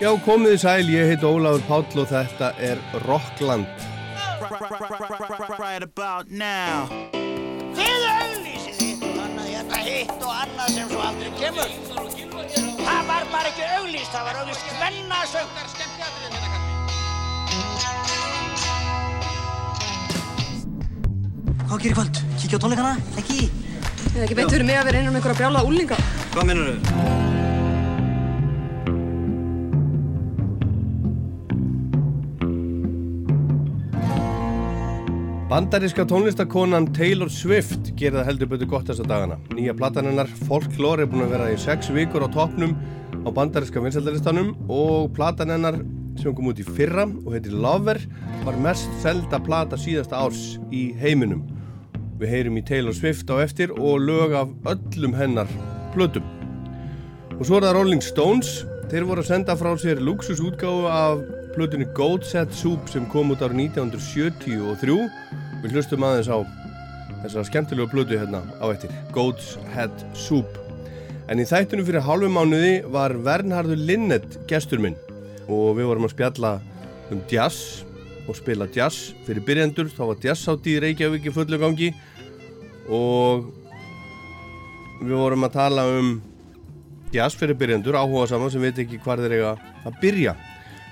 Já, komið í sæl, ég heit Ólafur Páll og þetta er Rockland. Right about now Þið auðlýsið hitt og annað, þetta hitt og annað sem svo aldrei kemur. Það var bara ekki auðlýst, það var auðlýst hvennasögn. Hvað gerir kvöld? Kíkja á tónleikana? Ekki? Það er ekki beint fyrir mig að við reynum einhverja brjála úlinga. Hvað minnur þau? Bandaríska tónlistakonan Taylor Swift gerir það heldur betur gott þessa dagana. Nýja platan hennar Folklore er búin að vera í sex vikur á toppnum á bandaríska vinsaldaristanum og platan hennar sem kom út í fyrra og heitir Lover var mest selda plata síðasta árs í heiminum. Við heyrum í Taylor Swift á eftir og lög af öllum hennar plötum. Og svo er það Rolling Stones. Þeir voru að senda frá sér luxusútgáfu af plötunni Goat Set Soup sem kom út árið 1973. Við hlustum aðeins á þessa skemmtilegu plötu hérna á eftir. Goat's Head Soup. En í þættunum fyrir hálfu mánuði var Vernhardur Linnet gestur minn og við vorum að spjalla um jazz og spila jazz fyrir byrjendur. Þá var jazz átt í Reykjavík í fullu gangi og við vorum að tala um jazz fyrir byrjendur, áhuga saman sem veit ekki hvað þeir eiga að byrja.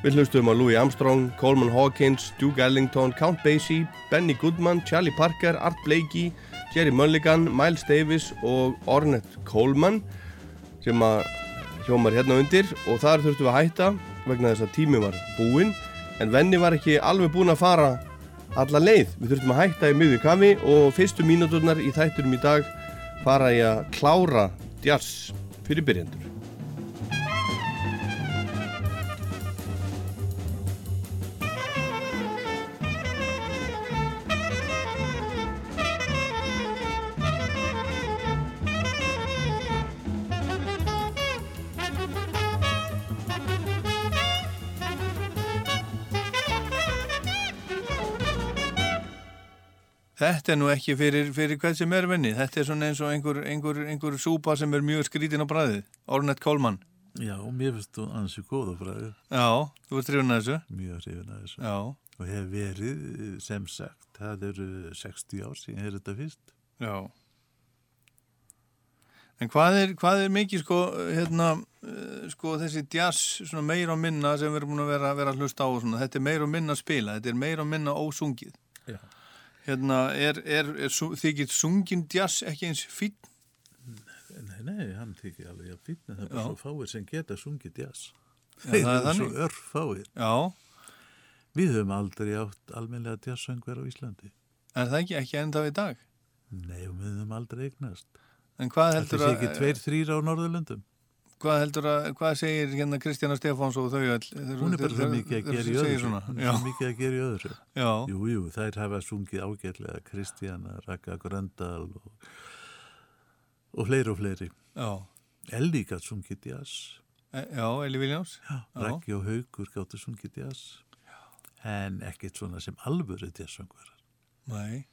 Við hlustum á Louis Armstrong, Coleman Hawkins, Duke Ellington, Count Basie, Benny Goodman, Charlie Parker, Art Blakey, Jerry Mulligan, Miles Davis og Ornette Coleman sem að hljómar hérna undir og þar þurftum við að hætta vegna þess að tími var búinn en venni var ekki alveg búinn að fara alla leið. Við þurftum að hætta í miðju kafi og fyrstu mínúturnar í þætturum í dag fara í að klára jazz fyrir byrjendur. Þetta er nú ekki fyrir, fyrir hvað sem er venni. Þetta er svona eins og einhver, einhver, einhver súpa sem er mjög skrítin á bræðið. Ornette Coleman. Já, mér finnst þú ansi góða fræði. Já, þú ert hrifun að þessu. Mjög hrifin að þessu. Já, Og hef verið, sem sagt, það eru 60 ár síðan er þetta fyrst. já. En hvað er, hvað er mikið sko, hérna, eh, sko þessi jazz svona meira og minna sem við erum búin að vera, vera að hlusta á og svona. Þetta er meira og minna spila. Þetta er meira og minna ósungið. Hérna, er, er, er, þykir sungin jazz ekki eins fín? Nei, nei, hann tekið alveg að fýtna. Það er bara svo fáir sem geta sungið jazz. Já, það er svo örf fáir. Já, Við höfum aldrei átt almennilega jazzsöngver á Íslandi. er það ekki, ekki ennþá í dag? Nei, við höfum aldrei eignast. En hvað heldur sé að... ekki tveir, þrýr á Norðurlöndum. Hvað heldur að, hvað segir hérna Kristjana Stefáns og þau? Þeir- Hún er bara svo mikið að gera í öðru. Hún er svo mikið að gera í öðru. Jú, jú, þær hafa sungið ágætlega Kristjana, Raka Gröndal og, og fleiri og fleiri. já, Elli gætt sungið jazz. E- já, Eli Viljáns. Já, Raki og Haugur gáttu sungið jazz. En ekkert svona sem alvöru jazzsöngverar. Nei.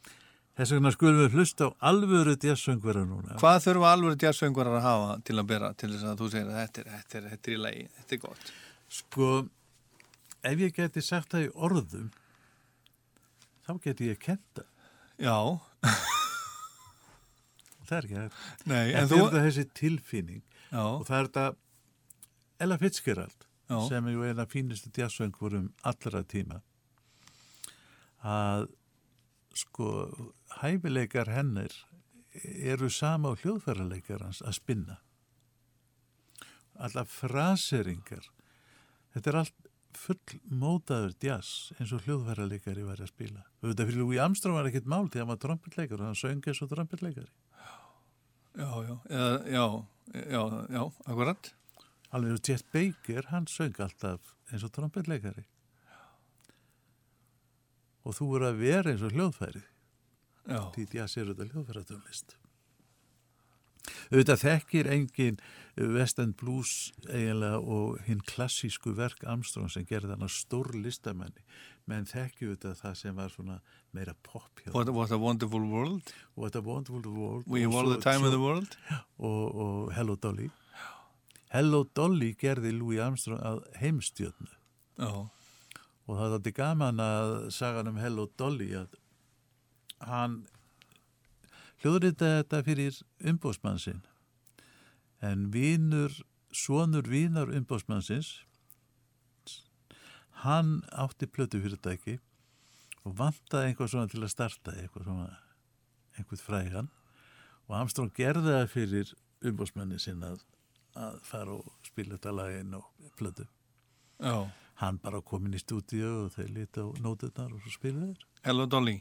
Þess vegna skulum við hlusta á alvöru jazzsöngverar núna. Hvað þurfa alveg jazzsöngvarar að hafa til að bera til þess að þú segir að þetta er, þetta er, þetta er í lagi, þetta er gott. Sko, ef ég geti sagt það í orðum, þá geti ég kenta. Já, Það er ekki hægt. nei, En en þú... þú... er þessi tilfinning Já, og það er þetta Ella Fitzgerald Já. sem er ju eina fínustu jazzsöngvurum allra tíma að sko hæfileikar hennar eru sama á hljóðfæraleikar hans að spinna alla fraseringar þetta er allt full mótaður jazz eins og hljóðfæraleikari var að spila auðvitað fyrir Louis Armstrong var ekkert mál því að hann var trompetleikar og hann söng eins og trompetleikari já, já, eða, já, já, já, akkurat. Alveg og Chet Baker, hann söng alltaf eins og trompetleikari. Og þú voru að vera eins og hljóðfæri. Því jazz er þetta hljóðfæratónlist. Auðvitað þekkir engin West End Blues eiginlega og hinn klassísku verk Armstrong sem gerði hann að stór listamenni. Menn þekkju auðvitað það sem var svona meira pop what, what a wonderful world. What a wonderful world. We all the time in the world. og, og Hello Dolly Hello Dolly gerði Louis Armstrong að heimstjörnu Já, og það er þetta gaman að sagan um Hello Dolly að hann hljóðrita þetta fyrir umbósmann sinn. En vinur, sonur vinar umbósmannsins hann átti plötu fyrirtæki og vantaði einhvað svona til að starta eitthvað svona, einhvern frægan. Og Armstrong gerði það fyrir umbósmanni sinn að, að fara og spila þetta lagin og plötu. Já. Hann bara kom inn í stúdíu og þeir liti á nótunar og svo spilaði þeir. Hello Dolly.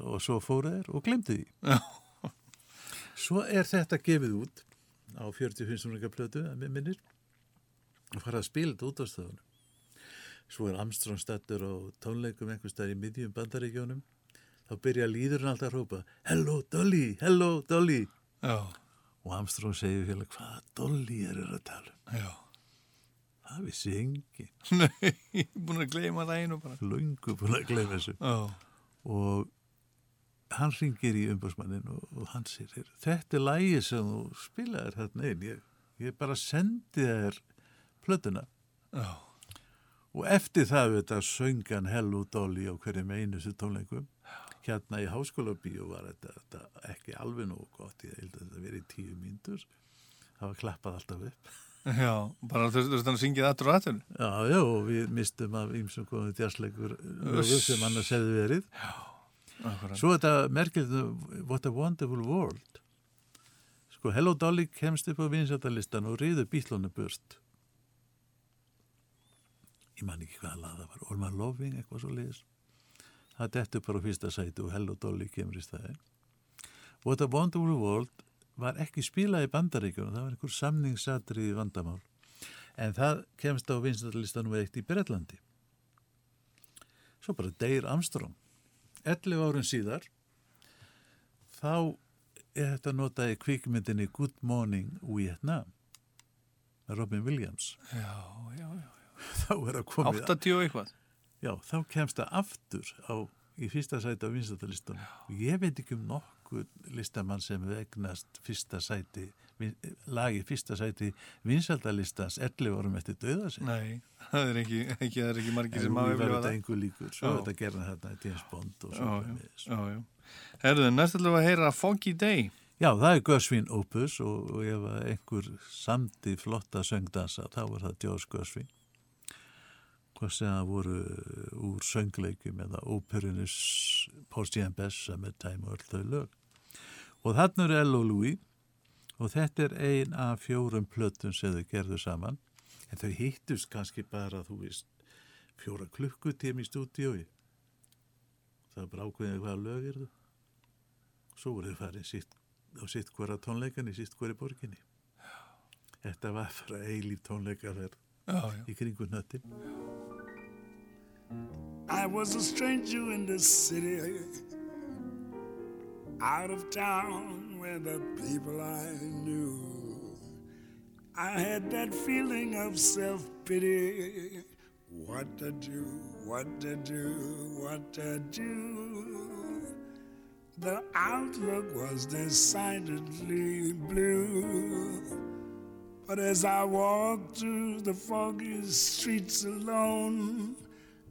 og svo fóru þeir og glemdi því. Já. svo er þetta gefið út á 45 snúninga plötu að mér minnir og fara að spila þetta út á stöðunum. Svo er Armstrong stættur á tónleikum einhvers staðar í miðjum bandaríkjónum þá byrja líðurinn alltaf að rópa Hello Dolly, Hello Dolly. Já, og Armstrong segir félag hvaða Dolly er að tala um? Já. Það vissi engin, Nei, ég er búin að gleyma það einu bara. lungu búin að gleyma þessu. Já, og hann ringir í umbúrsmannin og, og hann sér, þetta er lægi sem þú spilaðir þarna einn, ég, ég bara sendi þér plötuna. Já, og eftir það þetta söngan Hello Dolly á hverjum einustu tónleikum. Hérna í háskóla bíu var þetta, þetta ekki alveg nógu gott, ég held að þetta verið tíu mínútur. Það var klappað alltaf upp já. Bara þú veist að syngið aftur og aftur. Já, já, og við mistum af ýmsum komið djarsleikur sem annars hefði verið Akkurat. Svo þetta merkið What a Wonderful World Sko, Hello Dolly kemst upp á vinsættalistan og riður bílunum burt Ég man ekki hvaða lag það var My Loving, eitthvað svo liðis Það dettur bara á fyrsta sæti og Hello Dolly kemur í staðin What a Wonderful World var ekki spilað í bandaríkjunum það var einhver samningsatrið í vandamál. En það kemst á vinsættalistanum eitt í Bretlandi. Svo bara Deyr Armstrong. 11 árum síðar þá er þetta notað í kvikmyndinni Good Morning Vietnam Robin Williams. Já, já, já. þá er það komið 80 og eitthvað. já, þá kemst það aftur á, í fyrsta sæti á vinstættalistunum og ég veit ekki um nokkuð listamann sem vegnast fyrsta sæti lagi fyrsta sæti vinsættalistans 11 árum eftir döða sig Nei, það er ekki, ekki, það er ekki margir sem en hafa nú verður yfirlifað þetta það. einhver líkur svo er þetta gerðan hérna í James Bond og svo Já, já, framvegis. já, já. Herðu, næst ætlum við að heyra Foggy Day. Já, það er Görsvín Opus og, og ef einhver samdi flotta söngdansa, þá var það George Görsvín. Hvað sem það voru úr söngleikum eða óperunus Porgy and Bess, Summertime og öll þau lög. Og þannig eru L og Louis og þetta er ein af fjórum plötum sem þau gerðu saman. En þau hittust kannski bara, þú veist, fjóra klukkutími í stúdíói. Það er bara ákveðið hvaða lög er þau. Svo voru þau farin sitt á sitt hvora tónleikan í sitt hvori borginni. Þetta var bara eilíf tónleikaferð Já, já. í kringu nöttin. I was a stranger in the city, out of town where the people I knew. I had that feeling of self pity. What to do, what to do, what to do. The outlook was decidedly blue. But as I walked through the foggy streets alone,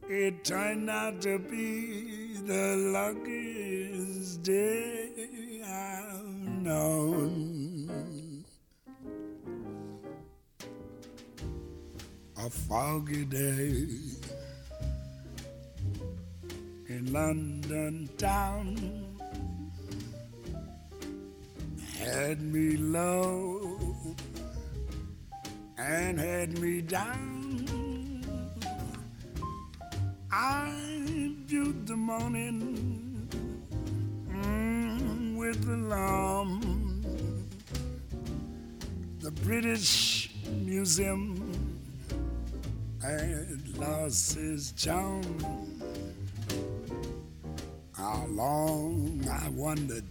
it turned out to be the luckiest day I've known. A foggy day in London town had me low and had me down. I viewed the morning mm, with alarm. The British Museum had lost its charm. How long I wondered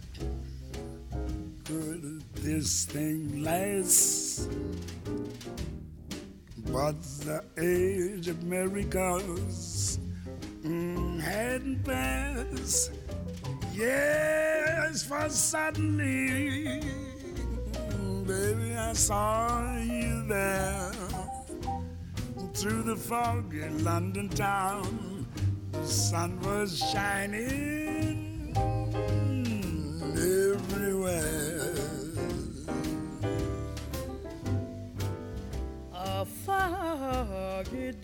could this thing last? But the age of miracles mm, hadn't passed. Yes, for suddenly baby, I saw you there through the fog in London town. The sun was shining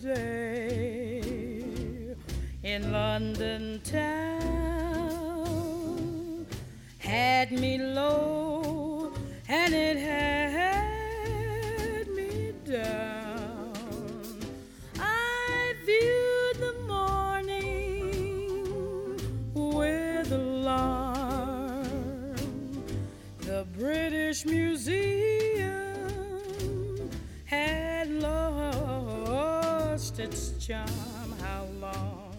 day in London town had me low charm. How long,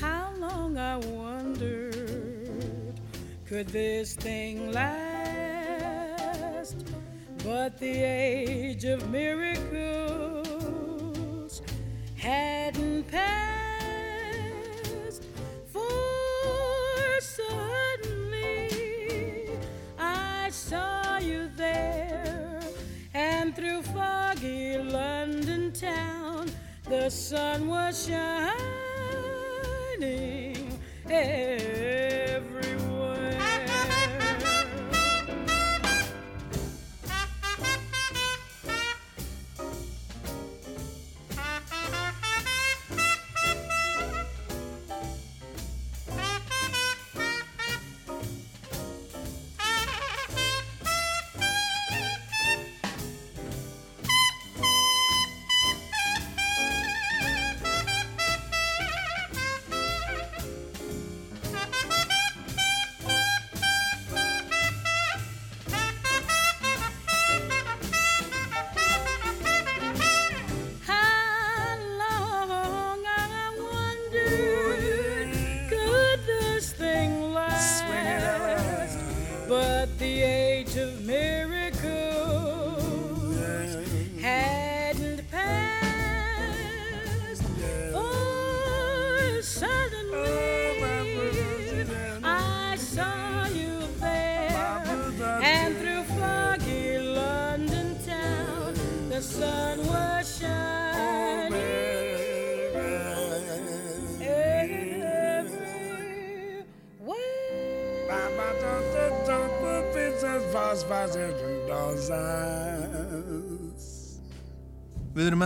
how long I wondered, could this thing last? But the age of miracles hadn't passed, the sun was shining everywhere.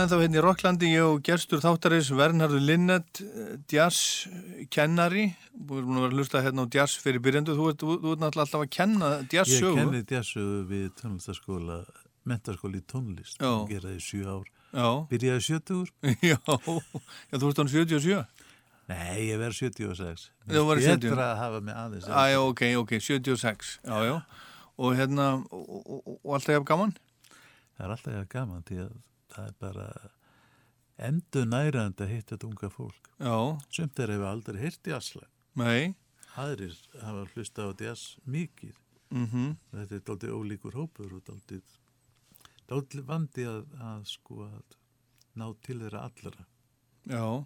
Ennþá hérna í Rocklandi, ég og gerstur þáttaris Vernhardur Linnet, jazz kennari, við erum nú að vera að hlusta hérna á jazz fyrir byrjandu, þú ert, þú, ert náttúrulega alltaf að kenna jazz Ég kenni jazzsögu við tónlistaskóla, mentaskóli í tónlist, ég geraði í sjö ár. Já, Byrjaði 70 já, já, þú ert án 77. Nei, ég verð 76. Þú Mér 70. finnst Betra að hafa mig aðeins. Æ, já, ok, ok, 76, já, já, og hérna, og, og, og, og alltaf jafn gaman? Það er alltaf ég gaman því að það er bara endur nærandi að hitta þetta unga fólk. Já, Sumt er hefur aldrei hirt jazzlag. nei, Aðrir hafa hlusta á jazz mikið. mhm, Þetta er dálítið ólíkur hópur og dálítið, dálítið vandi að, að sko að ná til þeirra allra. já,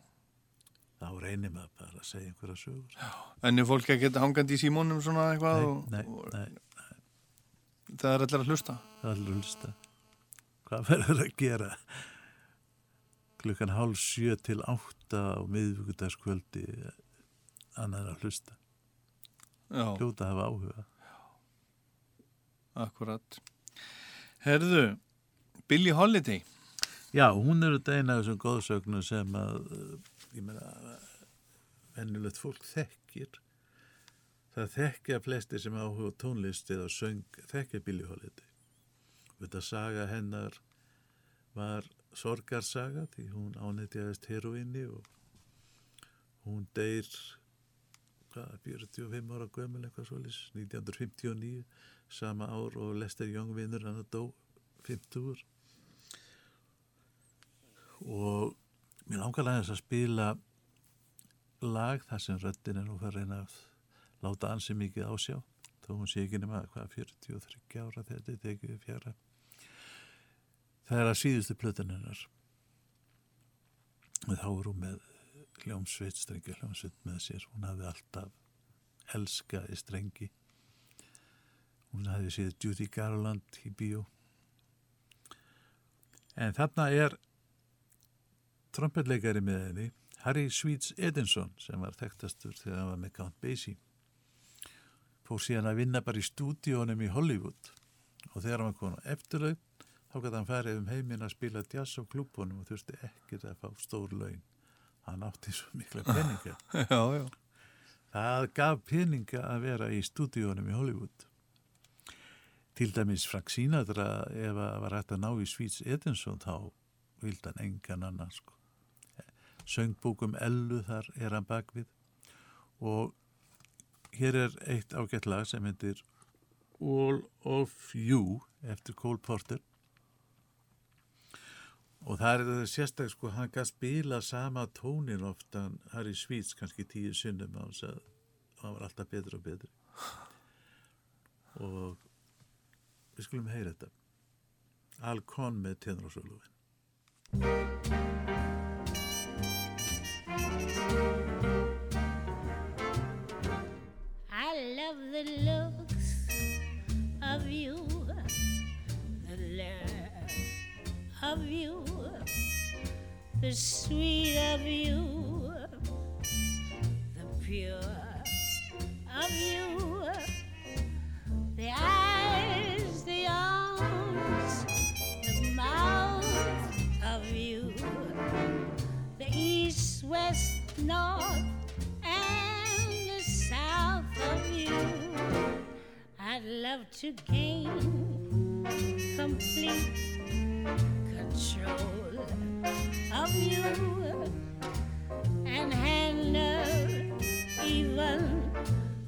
Þá reynir maður bara að segja einhverja sögur. en er fólk ekki hangandi í símónum svona eitthvað og, nei, og nei, það er allir að hlusta? það er allir að hlusta. Hvað verður að gera? Klukkan hálf sjö til átta á miðvíkudagskvöldi annar að hlusta. Hljóta að hafa áhuga. akkurat. Herðu, Billie Holiday, Já, hún er þetta eina af þessum góðsögnum sem að, uh, ég meina, vennulegt fólk þekkir. Það þekkja flesti sem áhuga á tónlist eða söng, þekkja Billie Holiday. Þetta saga hennar var sorgarsaga því hún ánættjaðist heroinni og hún deyr hvað, 45 ára gömul eitthvað svolítið, 1959 sama ár og Lester Young vinnur hann að dó 50 úr. Og mér langar aðeins að spila lag þar sem röddin er nú að reyna að láta ansi mikið ásjá þó hún sé ekki nema hvað 43 ára þegar þetta er tekið fjara það er að síðustu plötun hennar. Þá er hún með hljómsveit, strengi hljómsveit með sér. Hún hafði alltaf elskaði strengi. Hún hafði séð Judy Garland í bíó. En þarna er trompetleikari með henni, Harry Sweets Edinson, sem var þekktastur þegar hann var með Count Basie. Fór síðan að vinna bara í stúdíónum í Hollywood. Og þegar hann var konar eftirlaug, þá gæti hann farið um heiminn að spila jazz á klúbunum og þurfti ekkert að fá stór laun. Hann átti svo mikla peninga. Já, já. Það gaf peninga að vera í stúdíónum í Hollywood. Til dæmis Frank Sinatra, ef það var hægt að ná í Svíts Edinson, þá vildi hann engan annan, sko. Söngbókum Ellu þar er hann bakvið og hér er eitt ágætt lag sem heitir All of You eftir Cole Porter og það er það sérstak sko, hann gaf spila sama tónin oftan Harry Sweets kannski tíu sinnum að hann var alltaf betur og betur og við skulum heyra þetta. Al Con með tenrósólufin I of you, the sweet of you, the pure of you, the eyes, the arms, the mouth of you, the east, west, north, and the south of you. I'd love to gain complete control of you and handle even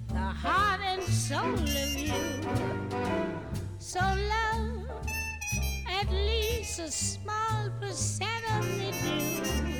the heart and soul of you. So love at least a small percent of me do.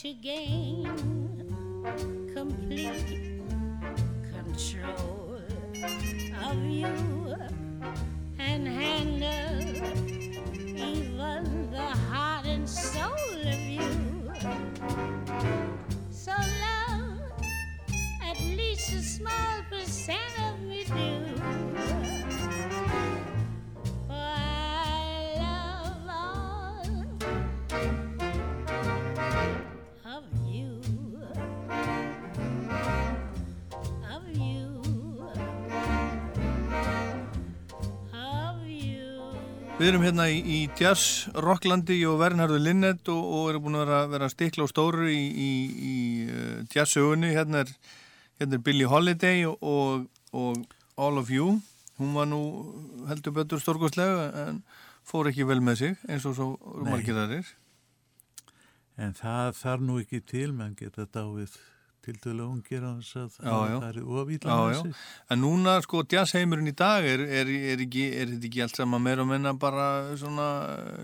To gain complete control of you Við erum hérna í, í jazz rocklandi og Vernhardur Linnet og, og erum búin að vera, vera stikla og stóru í, í, í uh, jazz-sögunni. Hérna er, hérna er Billie Holiday og, og, All of You. Hún var nú heldur betur stórgóðslega en fór ekki vel með sig eins og svo margir aðrir. En það þarf nú ekki til, menn geta dáið til dælu ungir á þess að það er já. sig. En núna, sko, jazzheimurinn í dag er, er, er, ekki, er þetta ekki allt saman meira og menna bara svona,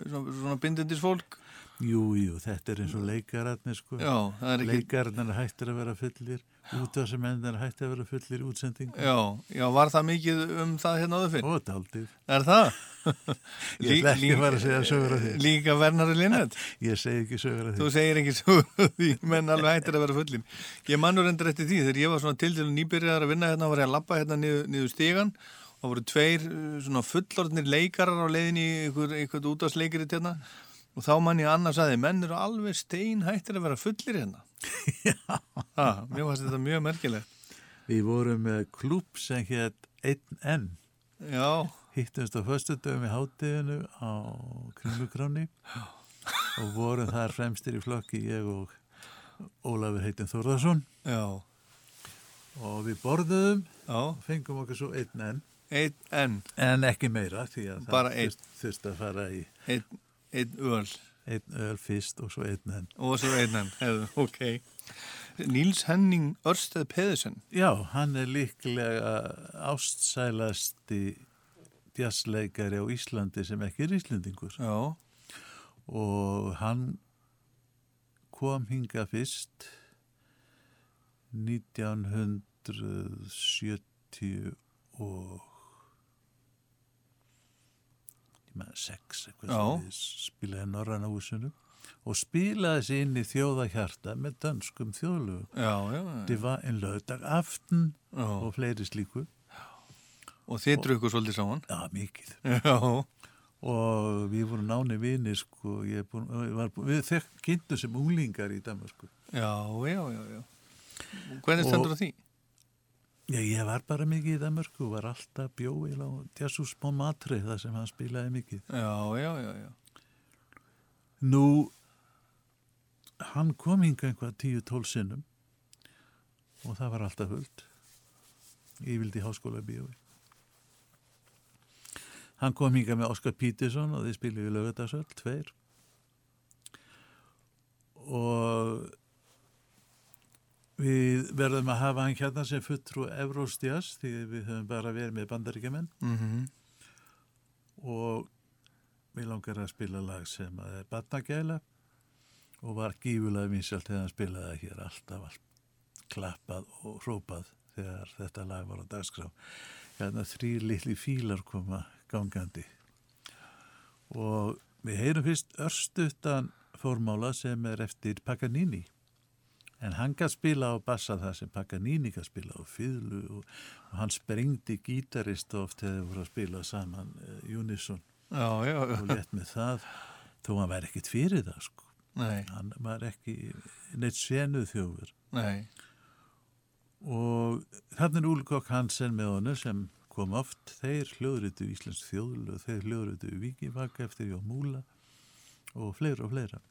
svona, svona bindindis fólk? Jú, jú, þetta er eins og leikararnir sko. Já, það er ekki... Leikararnir hættir að vera fullir, útvarsamennar hættir að vera fullir í útsendingu. Já, já, var það mikið um það hérna áður fyrr? Ó, daldið. Er það? Ég ætla ekki að fara að segja sögur af því. Líka Vernari Linnet? Ég segi ekki sögur af því. Þú segir ekki sögur af því, menn alveg hættir að vera fullin. Ég mannur endur eftir því, þegar ég var svona til til nýbyrjar að vinna hérna, var ég að labba hérna niður, niður stígan og voru tveir uh, svona fullorðnir leikarar á leiðin í einhver, einhvern útvarsleikiri hérna og þá mann ég annars að þið, menn eru alveg stein hættir að vera fullir hérna. Já. Mér fannst þetta mjög merkilegt. Við vorum með klúb sem hétt 1N. Já. Hittumst á föstu dögum í hátíðinu á Kringlugráni og vorum þar fremstir í flokki ég og Ólafur heitin Þórðarsson. Já. Og við borðuðum Já. og fengum okkur svo 1N. 1N. En ekki meira því að Bara það einn. þurft- þurfti að fara í Einn, einn öl. Einn öl fyrst og svo einn enn. Og svo einan, hefðu, ok. Níls Henning Örsteð Pedersen. Já, hann er líklega ástsælasti jazzleikari á Íslandi sem ekki er Íslandingur Já, og hann kom hinga fyrst 1970 og ég meðan sex eitthvað Já. sem við spilaði Norræna húsinu og spilaði sér inn í þjóðahjarta með já, já. Det var en lördag aften Já. og fleiri slíku. Og þið drukku svolítið saman. Já, mikið. Já, Og við vorum náni vinir, sko. Búin, var, við þekk kynntum sem unglingar í Danmarku. já, já, já, já. Hvernig stendur það því? Já, ég var bara mikið í Danmarku og var alltaf bjóið á Jazzús Montmartre, það sem hann spilaði mikið. Já, já, já, já. Nú, hann kom hinga einhvað 10-12 sinnum og það var alltaf fullt. Ég vildi háskóla bíói. Hann kom hinga með Óskar Pítisson og þið spiluðu lögadagsöld, tveir. Og við verðum að hafa hann hérna sem fulltrú Evróstjas því við höfum bara verið með bandaríkjumenn Mm og við langar að spila lag sem að er Batnagæla og var gífulega vinsalt þegar hann spilaði hér alltaf allt klappað og hrópað þegar þetta lag var á dagskrá. Hérna þrýr litli fílar koma gangandi. Og við heyrum fyrst örstuttan fórmála sem er eftir Paganini en hann kann spila á bassa það sem Paganini kann spila á fýðlu og, og hann sprengdi gítarist oft þegar þeir voru að spila saman uh, Já, já, og já. lett með það þó hann væri ekkit fyrir það sko. Nei, hann var ekki neitt senuð þjófur. Nei. og þannig er Úlkokk Hansen með honu sem kom oft. Þeir hljóðritu Íslands þjóðlu þeir hljóðritu Víkivaka eftir Jón Múla og fleira og fleira.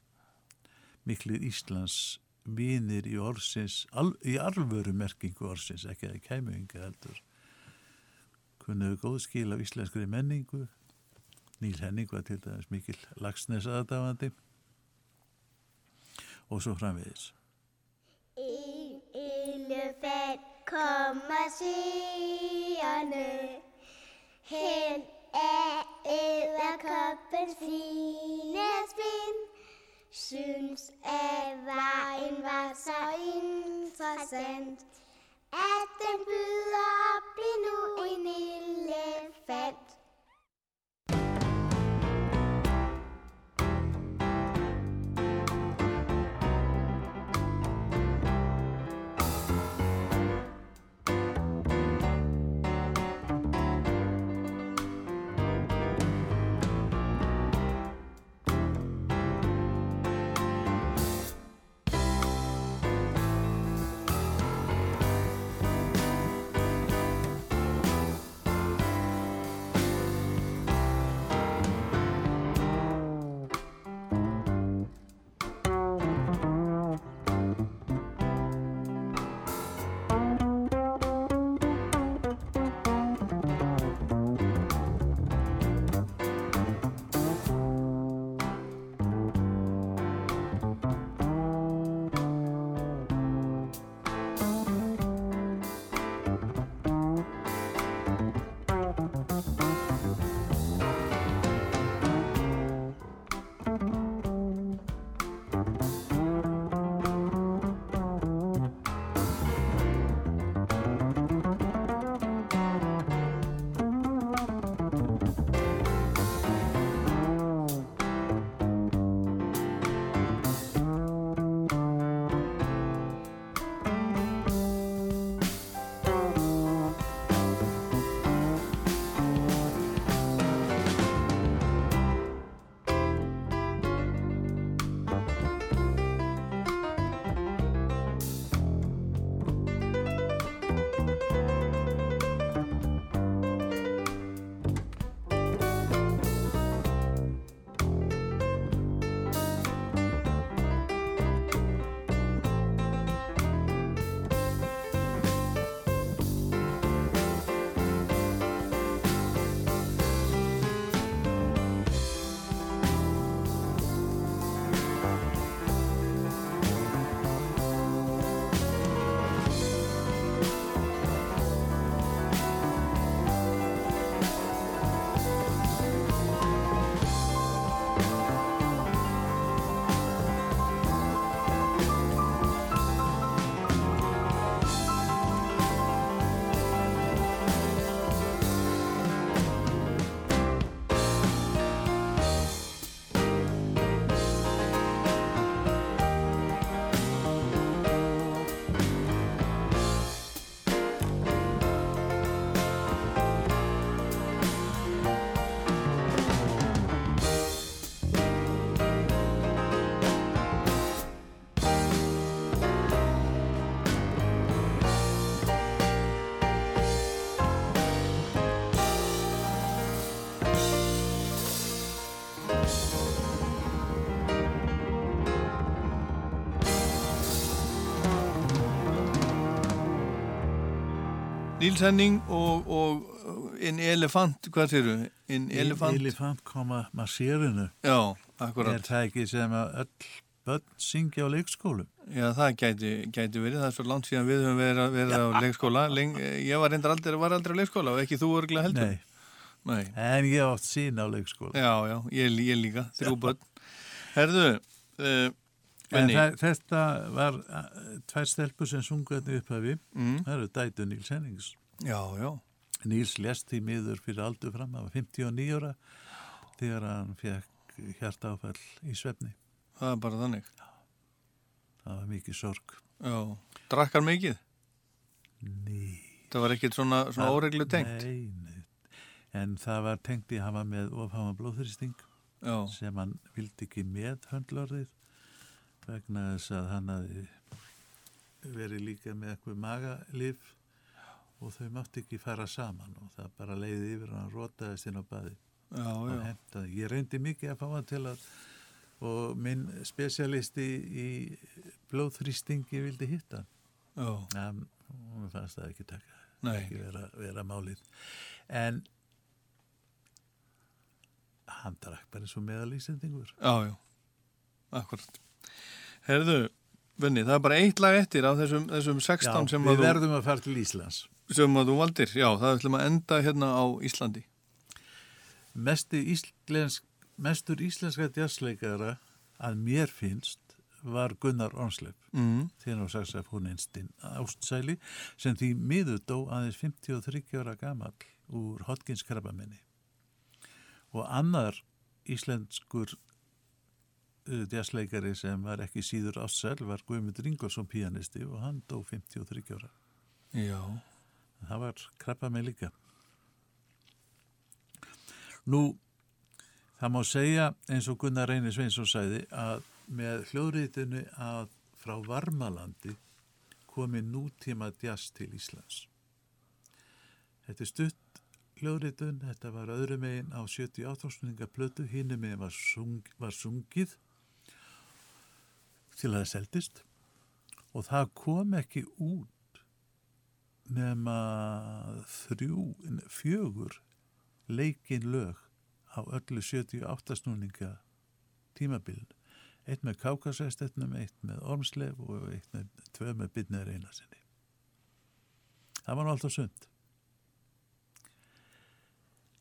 Miklir Íslands vinir í orsins al, í alvöru merkingu orsins ekki að kæmu yngi heldur. Kunnuðu góð skil af íslenskri menningu. Níl Henning var til dæmis mikil lagsnes aðdáðandi og svo framvegis. En elefant kommer seerne hen af æderkoppens fine spind. Synes, at vejen var så interessant, at den byder op, bliv nu en elefant. Níls Henning og, og In Elefant, hvað séru? In Elefant? Elefant koma marsérinu. Já, akkurat. Er það ekki sem að öll börn syngja á leikskólum? Já, það gæti, gæti verið, það er svo langt síðan við höfum verið, verið á leikskóla. Leng, ég var reyndar aldrei, var aldrei á leikskóla og ekki þú örglega heldur. Nei. Nei. En ég átt sín á leikskóla. Já, já, ég, ég líka, þrjú börn. Herðu, uh, En það, þetta var tvær stelpur sem þetta upphafi. Mm. Það eru dætu Níls Hennings. Já, já. Níls lest í miður fyrir aldur fram, það var 59 ára þegar hann fekk hjarta áfall í svefni. Það er bara þannig. Það var mikið sorg. Já, drakkar mikið? Nei. Það var ekkert svona, svona óreglu tengt? Nei, nei. En það var tengt í að hafa með ofháma blóðþristing Já. sem hann vildi ekki með höndlorðið vegna þess að hann hafi verið líka með eitthvað magalif og þau mátti ekki fara saman og það bara leiði yfir og hann rótaðist inn á baði Já, og já. hentaði. Ég reyndi mikið að fá hann til að og minn spesialisti í blóðþrýstingi vildi hitta hann. Hún fannst það ekki taka, Nei. ekki vera, vera málið. En hann drakk bara eins og meðalýsendingur. Já, já, akkurat. Herðu, Venni, það er bara eitt lag eftir á þessum, þessum 16 Já, sem, við að þú, verðum að fara til Íslands. sem að þú valdir. Já, það ætlum að enda hérna á Íslandi. Íslensk, mestur íslenska jazzleikara að mér finnst var Gunnar Ormslepp Mhm. þegar á saxafóninstinn ástsæli sem því miður dó aðeins 53 ára gamall úr Hodgins krabbamenni og annar íslenskur jazzleikari sem var ekki síður ástsæl var Guðmund Ringolfsson pianisti og hann dó 53 ára Já. það var krabbamenn líka Nú, það má segja eins og Gunnar Reynir Sveinsson sagði að með hljóðrítinu að frá Varmalandi komi nútíma djass til Íslands. Þetta er stutt hljóðrítun, þetta var öðru megin á 78 snúninga plötu, hinu megin var, sung, var sungið til að það seldist og það kom ekki út nema þrjú, fjögur leikin lög á öllu 78 snúninga tímabilin. Eitt með Kákasæstetnum, eitt með Ormslef og eitt með tvö með Byrnir Einarsinni. Það var alltaf sund.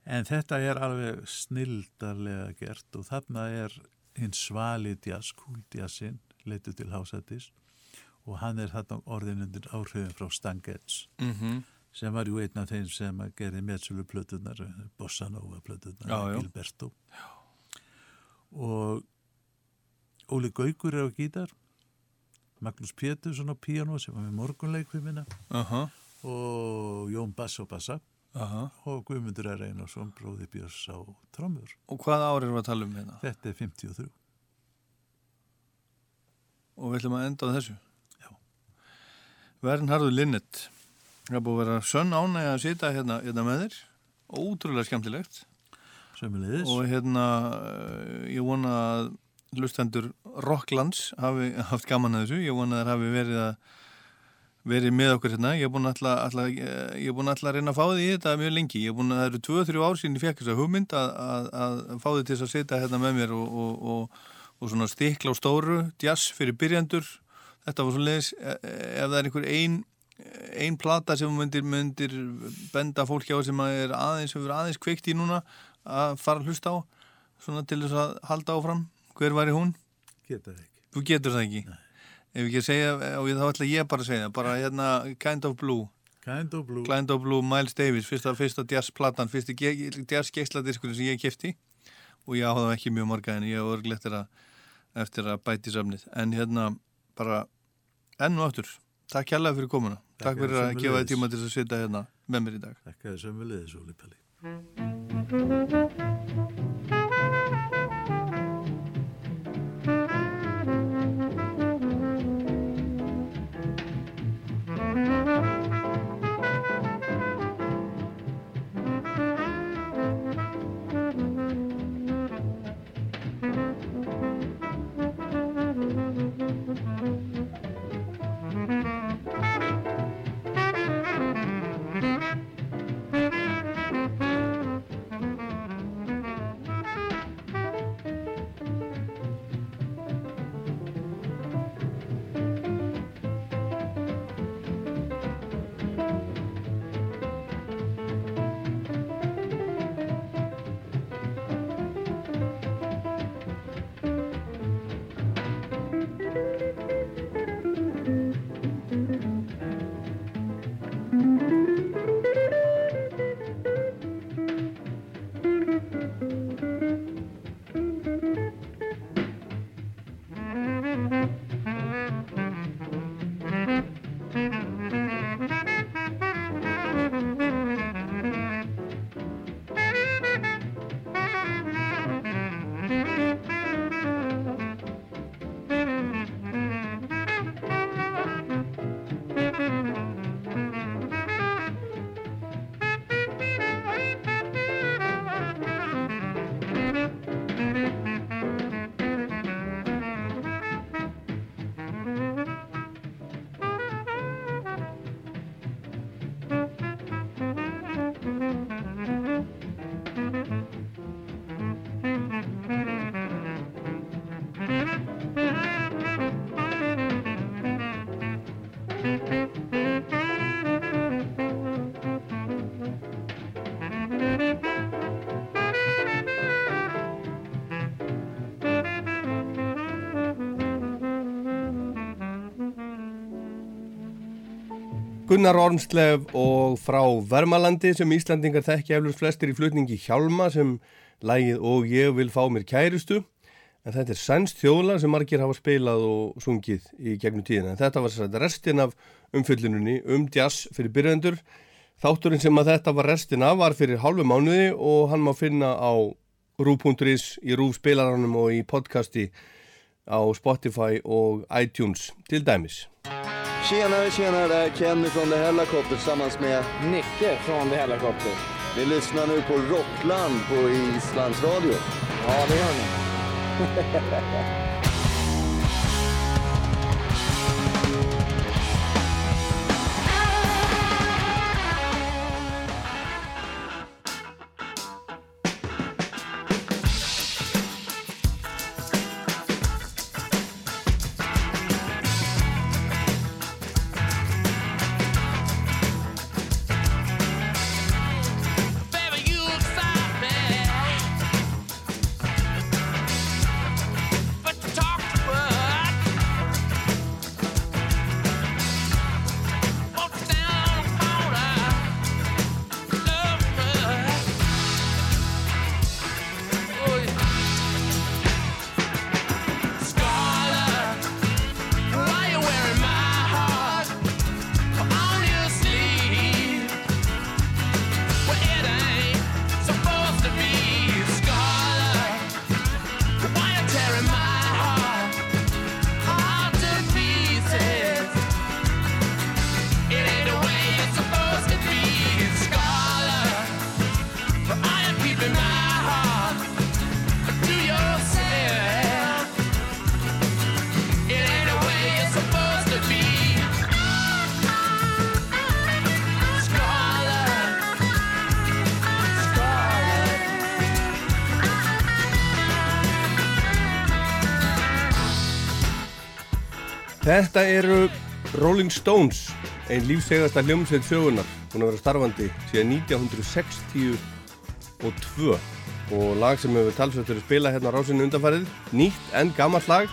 En þetta er alveg snildarlega gert og þarna er hinn svali djass, kúldjassinn, leitu til hásættis og hann er þarna orðin undir áhrifin frá Stangets Mhm. sem var ju einn af þeim sem gerði meðsölu plötunar, Bossa Nova plötunar, Já, já. Gilberto. Og Óli Gaukur er á gítar, Magnús Pétursson á píano sem var með morgunleikvimina Aha. og Jón Bass á bassa Aha. og Guðmundur R. Einarsson, bróði Björns á trommur. Og hvað ár erum við að tala um hérna? Þetta er 53. Og við ætlum að enda á þessu. Já. Vernharður Linnet. Það búið að vera sönn ánæg að sita hérna, hérna með þér. Ótrúlega skemmtilegt. Sömulegis. Og hérna, eh, ég vona að hlustendur Rocklands hafi haft gaman að þessu. Ég vona að þær hafi verið að verið með okkur hérna. Ég er búin ætla, ætla, ég er búin að ætla að reyna að fá því í þetta mjög lengi. Ég er búin að það eru 2-3 ár sín ég fekk þess að hugmynd að, að, að fá því til að sita hérna með mér og, og, og, og svona stikla á stóru, jazz fyrir byrjandur. Þetta var svona leðis, ef það er einhver ein, ein plata sem myndir, myndir benda fólki á sem er aðeins, hefur aðeins kveikt í núna að fara að hlusta á, svona til þess að halda áfram. Hver var í hún? Geta það ekki. Þú getur það ekki. Nei. Ef ekki að segja, og þá ætla ég bara að segja, bara hérna Kind of Blue. Kind of Blue. Kind of Blue, Miles Davis, fyrsta, fyrsta jazzplatan, fyrsti jazz geisladiskurinn sem ég kefti og ég á það ekki mjög marga en ég hef örglega eftir að, eftir að bæti samnið. En hérna bara enn og aftur, takk hérlega fyrir komuna. Takk, takk fyrir að gefa þið tíma til að sitja hérna með mér í dag. Takk að þessum við leiðis, Óli Palli. Gunnar Ormslev og frá Vermalandi sem Íslandingar þekki eflust flestir í flutningi Hjálma sem lægið og ég vil fá mér kærustu. En þetta er sænst þjóðlag sem margir hafa spilað og sungið í gegnum tíðina. En þetta var sér restin af umfyllununni um jazz fyrir byrjandur þátturinn sem að þetta var restin af var fyrir hálfu mánuði og hann má finna á rú.is i rúfspilaranum och i podcasti á Spotify och iTunes. Till dæmis. Tjenare, tjenare, det är Kenny från The Hellacopter tillsammans med Nicke från The Hellacopter. Ni lyssnar nu på Rockland på Islands Radio. Ja, det gör ni. Þetta eru Rolling Stones, einn lífsegasta hljómsveit sögunar. Hún har verið starfandi síðan 1962 og lag sem hefur talsveitur spila hérna á rásinu undanfarið. Nýtt en gammalt lag.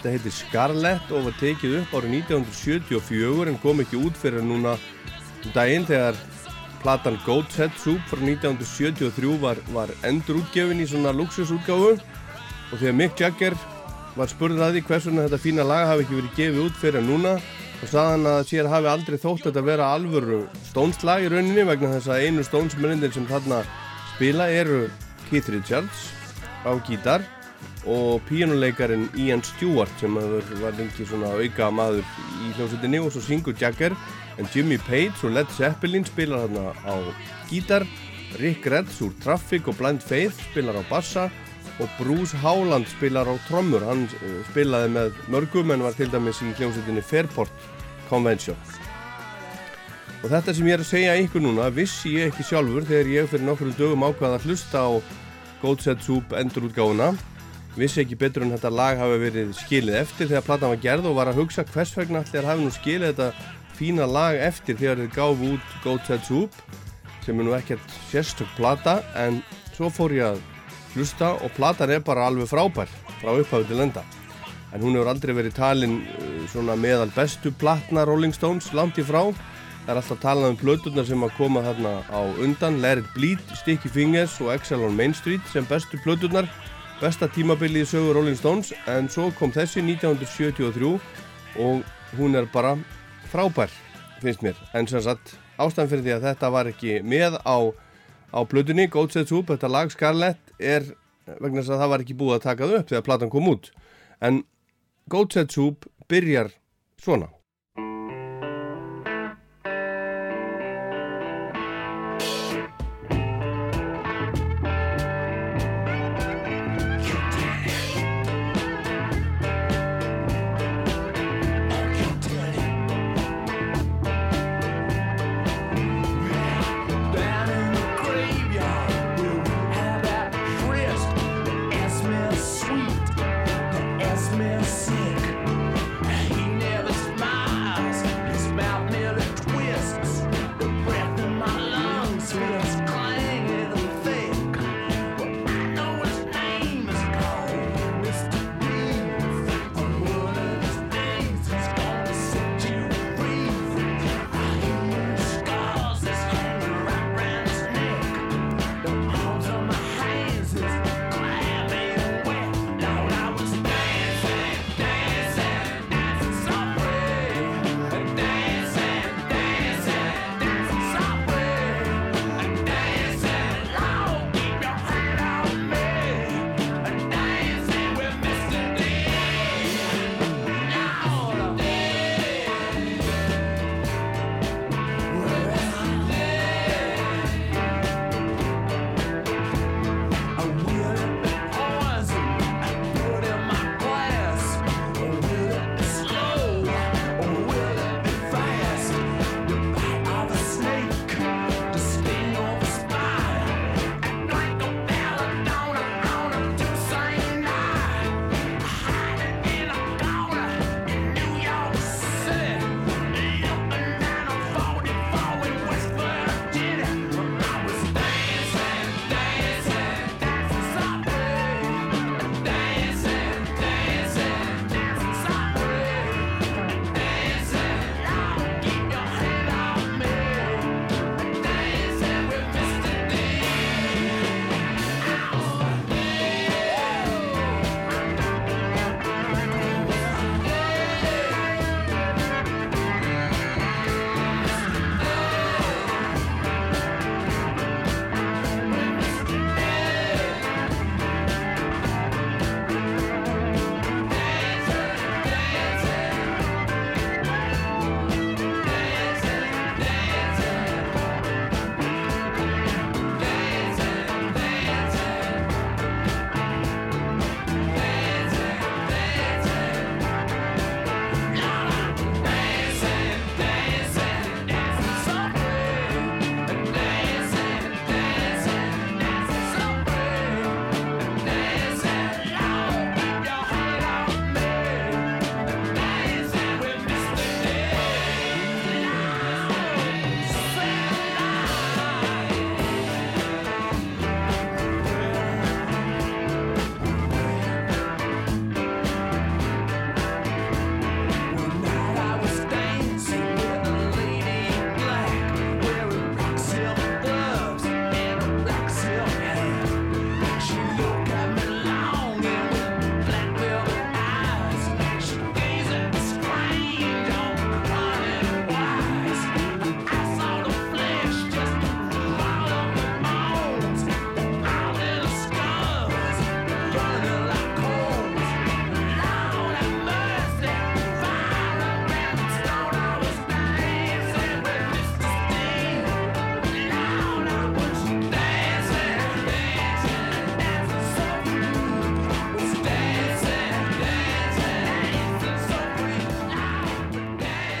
Þetta heitir Scarlett og var tekið upp árið 1974 en kom ekki út fyrir núna um daginn þegar platan Goat's Head Soup frá 1973 var, var endurútgefin í svona luxusútgáfu og þegar Mick Jagger var spurður að því hversuna þetta fína lag hafi ekki verið gefið út fyrir núna. Og saðan að sér hafi aldrei þótt að vera alvöru Stones-lag í rauninni vegna þess að einu Stones-mennindin sem þarna spila eru Keith Richards á gítar og píjónuleikarin Ian Stewart sem var lengi svona auka maður í hljómsveitinni og svo syngur Jagger. En Jimmy Page og Led Zeppelin spilar þarna á gítar. Rick Redds úr Traffic og Blind Faith spilar á bassa og Bruce Howland spilar á trommur. Hann uh, spilaði með mörgum en var til dæmis í hljómsveitinni Fairport Convention. Og þetta sem ég er að segja ykkur núna vissi ég ekki sjálfur þegar ég fyrir nokkru dögum ákvaða að hlusta á Gold Set Soup endurútgáfuna. Vissi ekki betur en þetta lag hafi verið skilið eftir þegar platan var gerð og var að hugsa hvers vegna allir hafi nú skilið þetta fína lag eftir þegar þeir gáfu út Gold Set Soup sem er nú ekkert sérstök plata en svo fór ég að hlusta og platan er bara alveg frábær frá upphafið til enda. En hún hefur aldrei verið talin uh, svona meðal bestu platna Rolling Stones langt í frá. Það er alltaf talað um plöturnar sem að koma þarna á undan. Let It Bleed, Sticky Fingers og Excel on Main Street sem bestu plöturnar. Besta tímabili í sögu Rolling Stones. En svo kom þessi 1973 og hún er bara frábær finnst mér. En sem sagt ástæðan fyrir því að þetta var ekki með á á plötunni Goat Sets Up, þetta lag Scarlett er vegna þess að það var ekki búið að taka það upp þegar platan kom út. En Goat Sets Up byrjar svona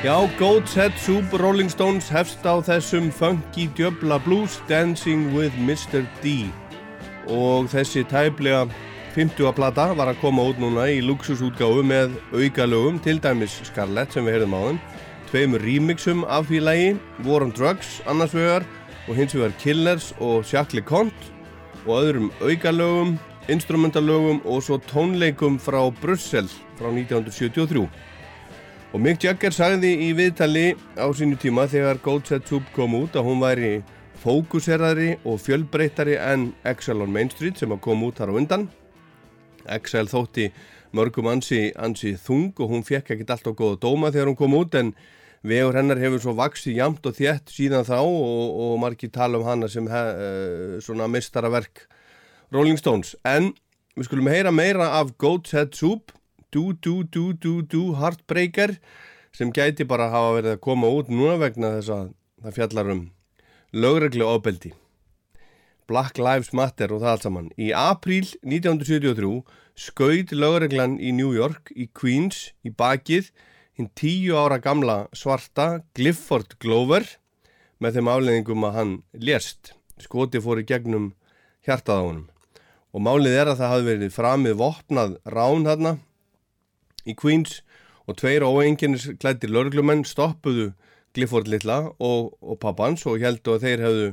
Já, Goat's Head Soup Rolling Stones hefst á þessum funky djöbla blues Dancing with Mr. D og þessi tæplega 50. plata var að koma út núna í luxusútgáfu með aukalögum til dæmis Scarlett sem við heyrðum á þenn tveimur remixum af því lægi War on Drugs annars vegar og hins vegar Killers og Shackly Cont og öðrum aukalögum instrumentalögum og svo tónleikum frá Brussel frá 1973 Og Mick Jagger sagði í viðtali á sínu tíma þegar Goat Set Soup kom út að hún væri fókuseraðri og fjölbreytari en Excel on Main Street sem kom út þar á undan. Excel þótti mörgum ansi, ansi þung og hún fekk ekkert alltaf góða dóma þegar hún kom út en vegur hennar hefur svo vaksið jamt og þétt síðan þá og, og margir tala um hana sem he, uh, svona mistaraverk Rolling Stones. En við skulum heyra meira af Goat Set Soup Do Do Do Do Do Heartbreaker sem gæti bara hafa verið að koma út núna vegna þess að það fjallar um lögreglu ofbeldi. Black Lives Matter og það allt saman. Í apríl 1973 skaut lögreglan í New York í Queens í bakið hinn tíu ára gamla svarta Clifford Glover með þeim afleðingum að hann lést. Skoti fór í gegnum hjartað á honum. Og málið er að það hafi verið framið vopnað rán hérna í Queens og tveir óenginis klættir lörglumenn stoppuðu Clifford litla og, og pappans og heldu að þeir hefðu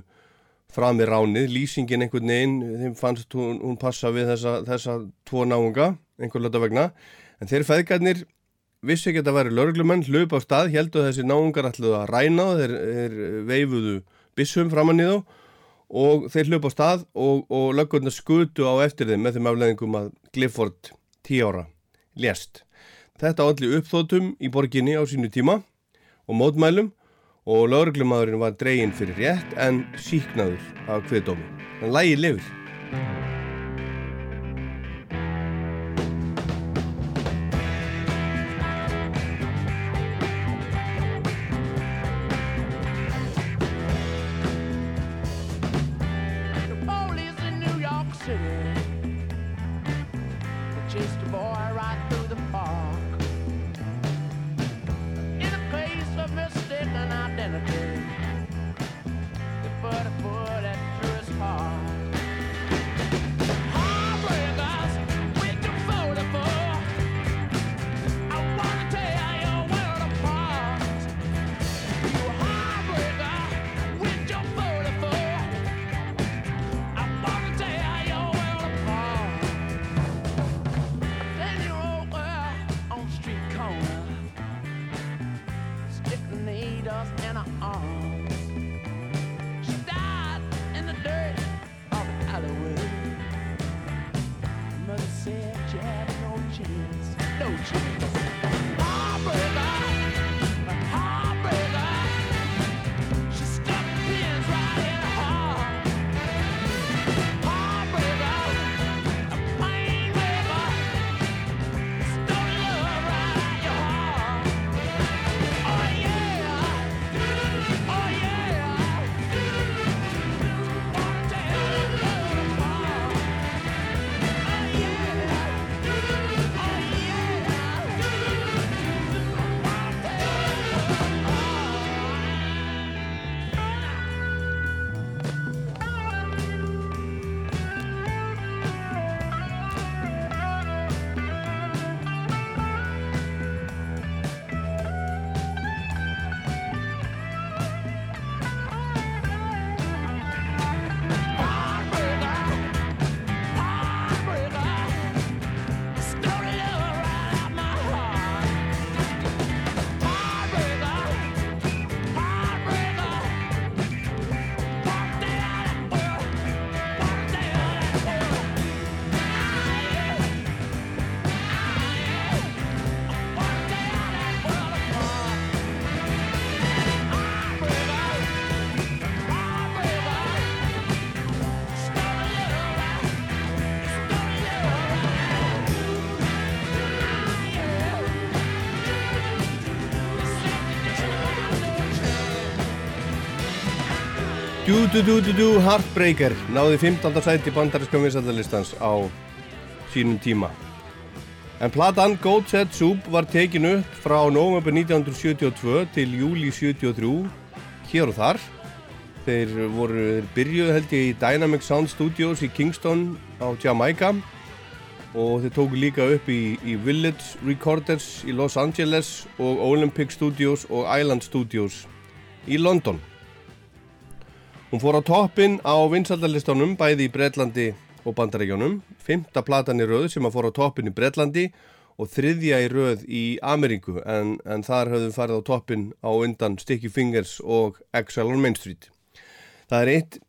framið ránið, lýsingin einhvern veginn, þeim fannst hún, hún passa við þessa, þessa tvo náunga, einhver löta vegna, en þeir feðgarnir vissi ekki að það væri lörglumenn, hlöp á stað, heldu að þessi náungar ætluðu að ræna og þeir, þeir veifuðu bissum framann í þá og þeir hlöp á stað og, og löggurna skutu á eftir þeim með þeim afleðingum að Clifford 10 ára lést. Þetta allir uppþótum í borginni á sínu tíma og mótmælum og lauruglumadurinn var dreginn fyrir rétt en síknaður af hviðdómi. En lægi lifir. Do Heartbreaker náði 15. sæti bandaríska vinsættalistans á sínum tíma En platan Goat Set Soup var tekin upp frá november 1972 til júli 73 hér og þar. Þeir voru, þeir byrjuðu held ég í Dynamic Sound Studios í Kingston á Jamaica og þeir tóku líka upp í, í Village Recorders í Los Angeles og Olympic Studios og Island Studios í London. Hún fór á toppin á vinsaldalistunum bæði í Breitlandi og Bandaríkjónum, fymta platan í röð sem að fór á toppin í Breitlandi og þriðja í röð í Ameríku. En, en þar höfðum farið á toppin á undan Sticky Fingers og Exile on Main Street. Það er eitt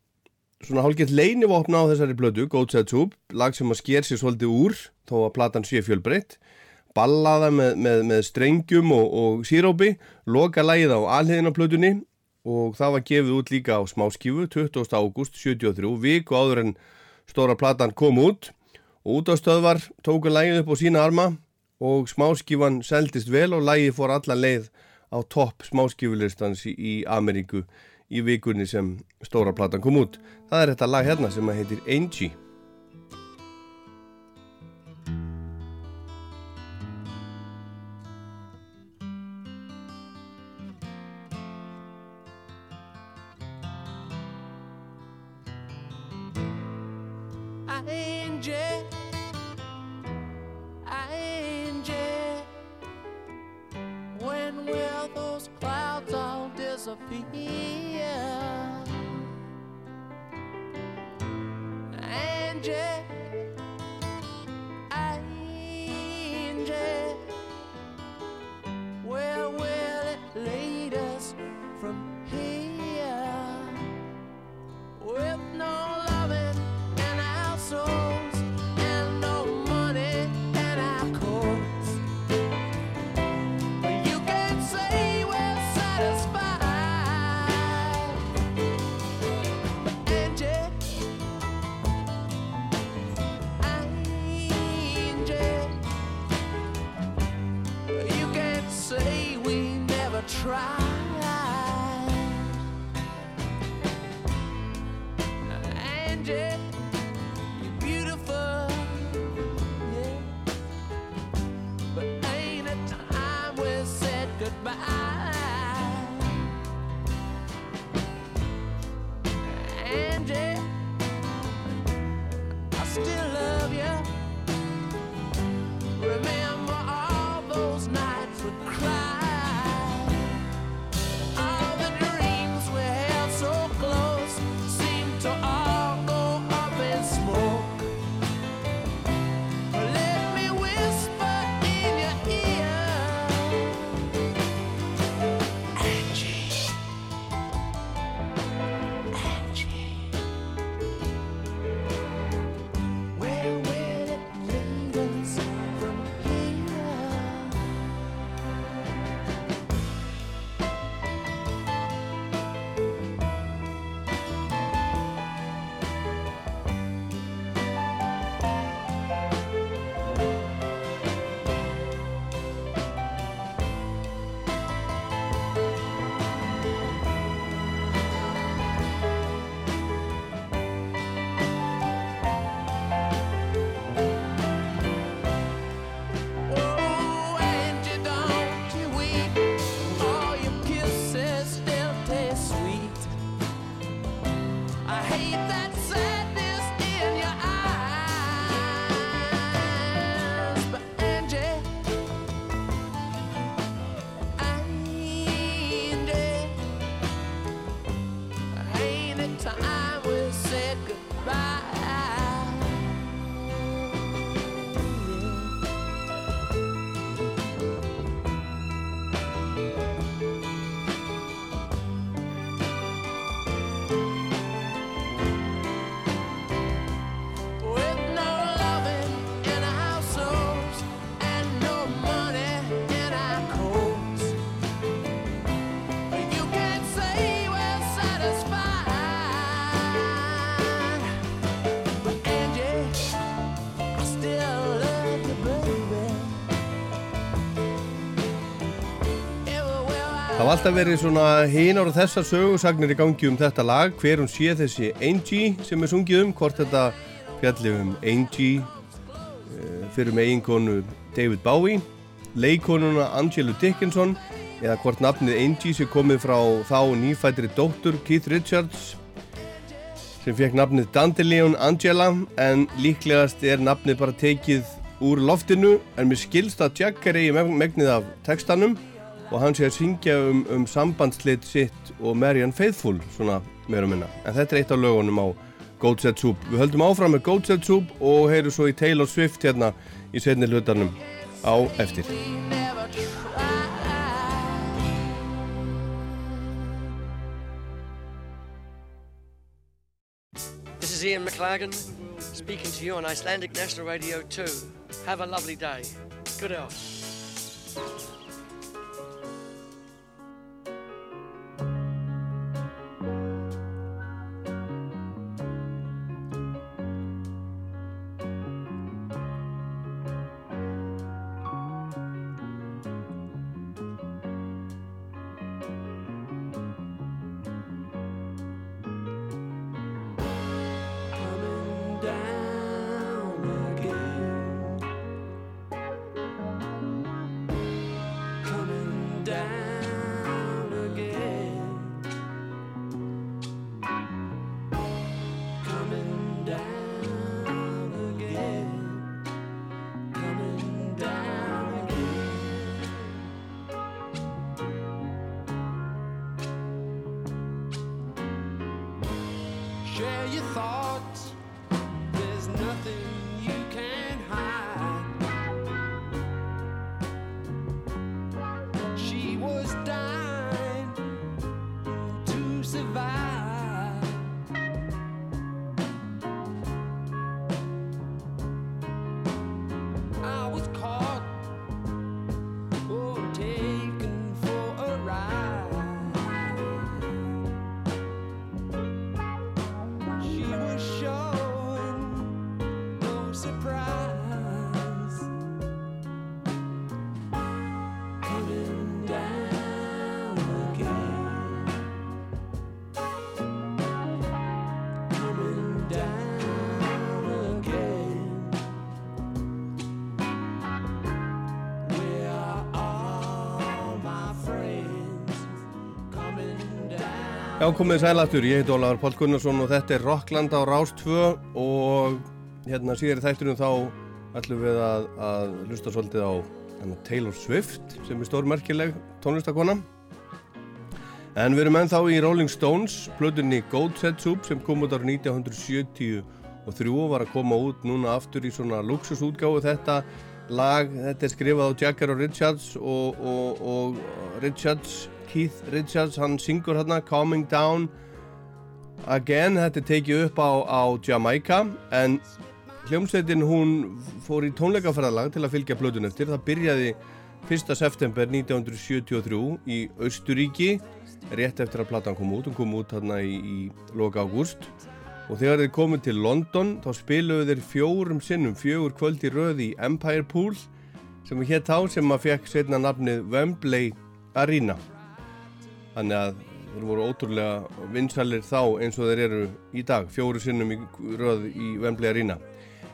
svona hálfgett leinivopna á þessari blödu, Goat Set Soup, lag sem að sker sér svolítið úr þó að platan sé fjölbreytt, ballaða með, með, með strengjum og, og sírópi, loka lagið á alhiðina blödunni og það var gefið út líka á smáskífu 20. ágúst 73, viku áður en stóra platan kom út og út á stöðvar tóku lægið upp á sína arma og smáskífan seldist vel og lægið fór alla leið á topp smáskífulistans í, Ameríku í vikunni sem stóra platan kom út. Það er þetta lag hérna sem heitir. Angie, Var alltaf verið svona hinar og þessar sögursagnir í gangi um þetta lag, hver hún sé þessi Angie sem er sungið um, hvort þetta fjalli um Angie eh, fyrir með eiginkonu David Bowie, leikonuna Angelu Dickinson eða hvort nafnið Angie sé komið frá þá nýfættri dóttur Keith Richards sem fekk nafnið Dandelion Angela en líklegast er nafnið bara tekið úr loftinu en mér skilst að Jack er eigi megnið af textanum og hann sé að syngja um, um sambandslit sitt og Marianne Faithfull svona meira minna en þetta er eitt af lögunum á Goat Set Soup við höldum áfram með Goat Set Soup og heyru svo í Taylor Swift hérna í setni hlutarnum á eftir This is Ian McLagan speaking to you on Icelandic National Radio 2. Have a lovely day. Good health. Já, komið sælastur, ég heit Ólafur Pál Gunnarsson og þetta er Rockland á Rás 2 og hérna síðar í þættunum þá ætlum við að, að hlusta svolítið á hérna, Taylor Swift sem er stórmerkileg tónlistakona en við erum ennþá í Rolling Stones plötunni Goat Set Soup sem kom út árið 1973 og var að koma út núna aftur í svona luxusútgáfu þetta lag, þetta er skrifað á Jagger og Richards og, og, og Richards, Keith Richards hann syngur hérna Calming Down Again, þetta er tekið upp á, á Jamaica en hljómsveitin hún fór í tónleikaferðalag til að fylgja blöðun eftir. Það byrjaði 1. september 1973 í Austuríki rétt eftir að platan kom út. Hún kom út hérna í, í loka ágúst og þegar þeir komið til London þá spiluðu þeir fjórum sinnum, fjögur kvöld í röð í Empire Pool sem hétt á sem að fekk setna nafnið Wembley Arena. Þannig að þeir voru ótrúlega vinsalir þá eins og þeir eru í dag, fjóru sinnum í röð í Wembley Arena.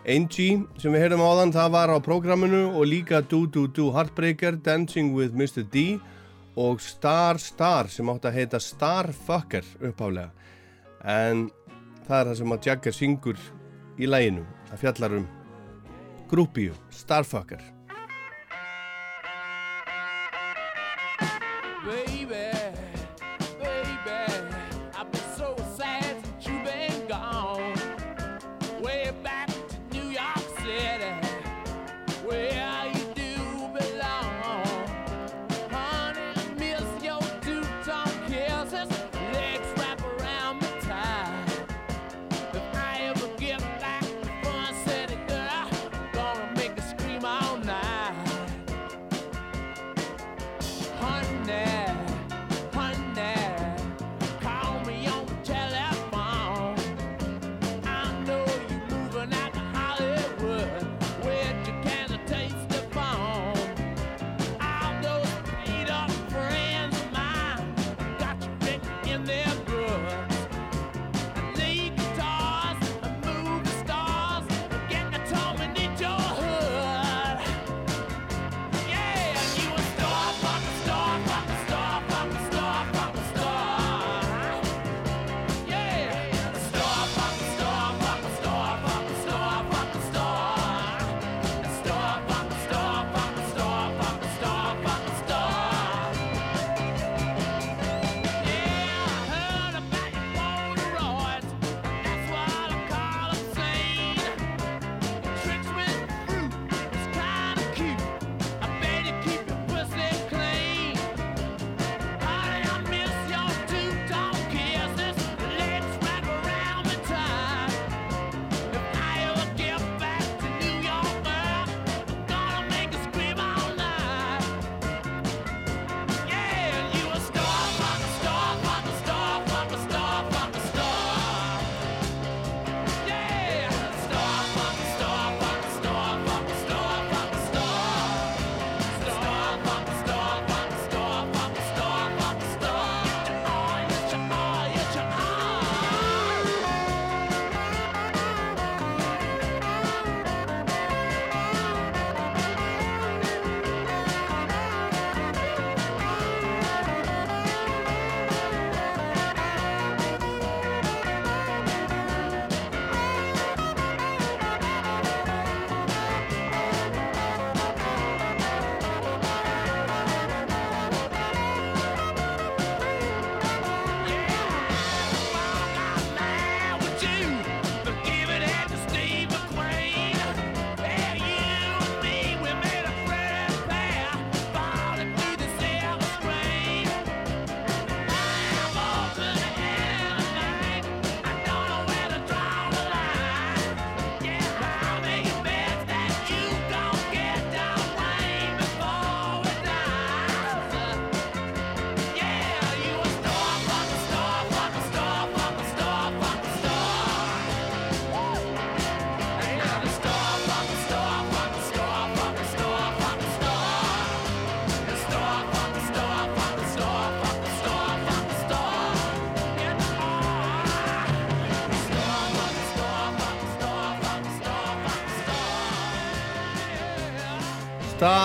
Angie sem við heyrðum á þann, það var á prógraminu og líka Do Do Do Heartbreaker, Dancing with Mr. D og Star Star sem átti að heita Starfucker upphálega. En það er það sem að Jagger syngur í læginu, það fjallar um grúpíu, Starfucker. Baby,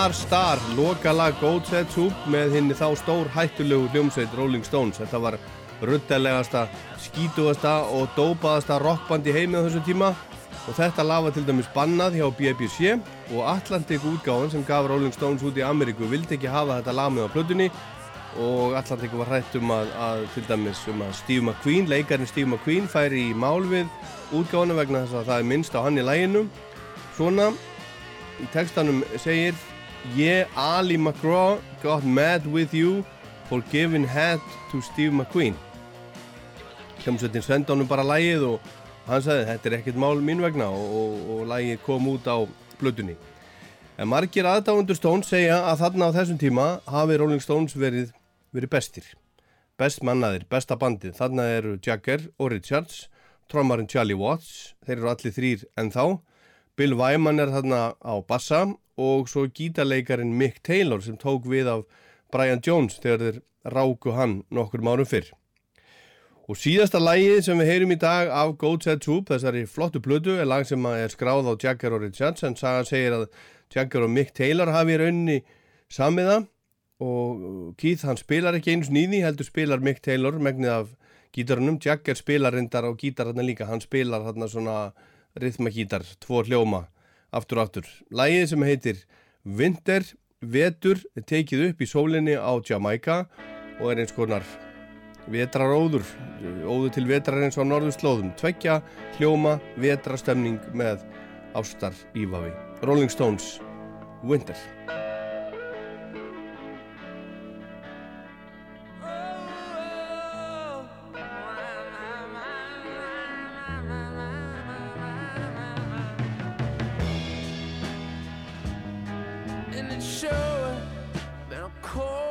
Star Star, lokalag Goat Set Soup með henni þá stór hættulegu hljómsveit Rolling Stones. Þetta var ruddalegasta, skítugasta og dópaðasta rockband í heimið á þessum tíma og þetta lag var til dæmis bannað hjá BBC og Atlantic útgáðan sem gaf Rolling Stones út í Ameríku vildi ekki hafa þetta lag með á plötunni og Atlantic var hrætt um að, að til dæmis um að Steve McQueen, leikarinn Steve McQueen færi í mál við útgáðana vegna þess að það er minnst á hann í læginu. Svona í textanum segir Yeah, Ali McGraw got mad with you for giving head to Steve McQueen. Hljómsveitin sendi honum bara lægið og hann sagði þetta er ekkert mál mín vegna og, og, og lægið kom út á blötunni en margir aðdáðundur Stones segja að þarna á þessum tíma hafi Rolling Stones verið, verið bestir. Best mannaðir, besta bandið. Þarna eru Jagger og Richards trommarinn Charlie Watts þeir eru allir þrýr en þá Bill Wyman er þarna á bassa og svo gítarleikarin Mick Taylor sem tók við af Brian Jones þegar þeir ráku hann nokkur márum fyrr. Og síðasta lægið sem við heyrum í dag af Goat Set Soup, þessari flottu blödu, er lag sem er skráð á Jagger og Richards en Saga segir að Jagger og Mick Taylor hafi í rauninni samiða og Keith hann spilar ekki einu snýði, heldur spilar Mick Taylor megnið af gítarunum, Jagger spilar reyndar á gítararna líka, hann spilar þarna svona rithmagítar, tvo hljóma aftur og aftur. Lægið sem heitir Winter, Vetur tekið upp í sólinni á Jamaica og er eins konar vetraróður, óður til vetrar eins á norðurslóðum, tveggja hljóma, vetrastemning með ástar ífavi. Rolling Stones, Winter. And it sure been a cold,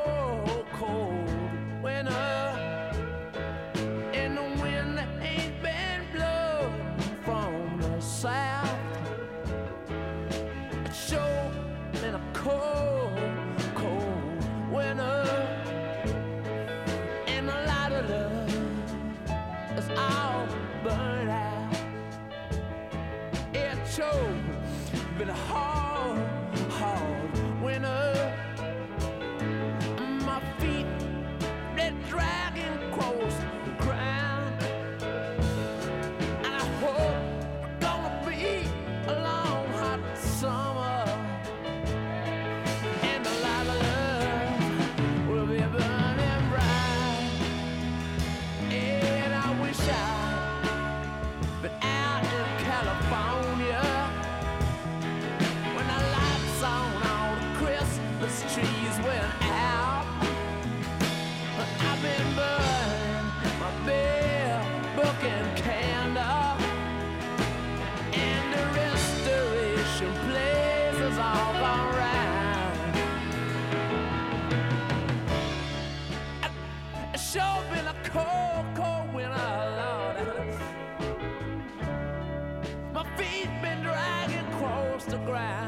grass.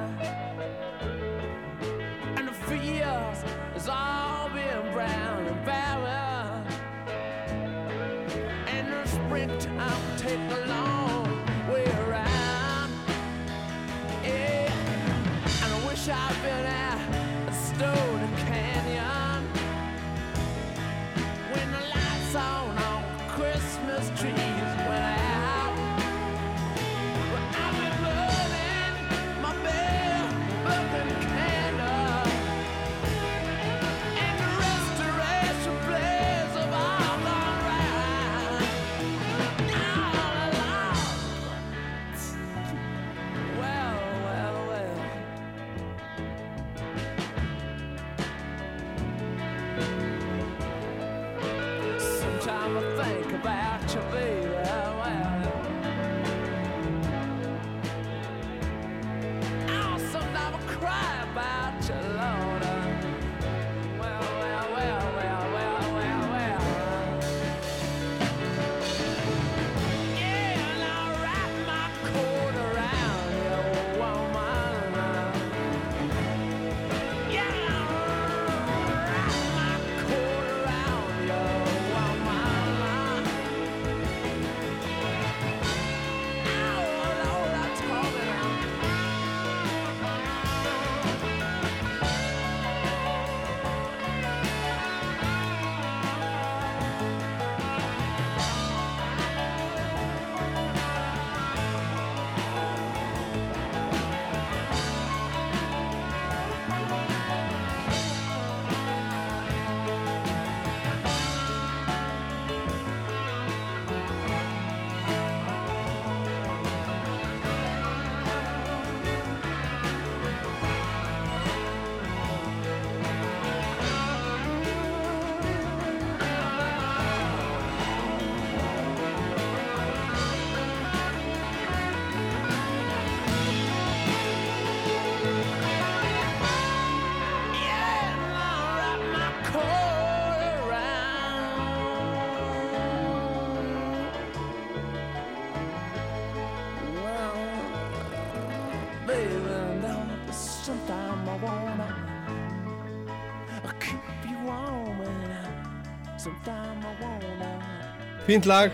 Fínt lag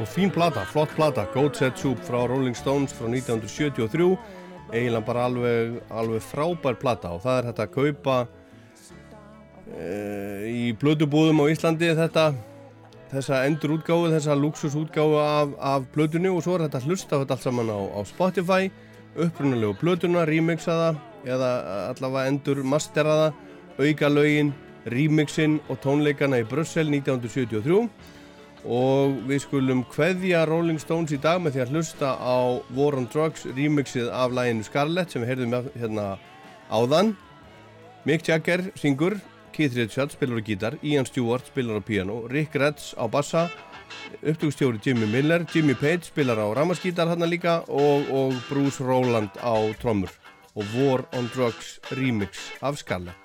og fín plata, flott plata, Goat Set Soup frá Rolling Stones frá 1973 eiginlega bara alveg, alveg frábær plata og það er þetta að kaupa e, í blödubúðum á Íslandi þetta þessa endur útgáfu, þessa luxusútgáfu af, af blödunni og svo er þetta hlusta þetta allt saman á, á Spotify upprunalegu blöduna, remixaða eða allavega endur masteraða, auka lögin remixin og tónleikana í Brussel 1973 og við skulum hveðja Rolling Stones í dag með því að hlusta á War on Drugs remixið af læginu Scarlett sem við heyrðum hérna áðan. Mick Jagger syngur Keith Richards spilar á gítar Ian Stewart spilar á piano Rick Retz á bassa upptökustjóri Jimmy Miller Jimmy Page spilar á ramaskítar hérna líka og, og Bruce Rowland á trommur. Og War on Drugs remix af Scarlett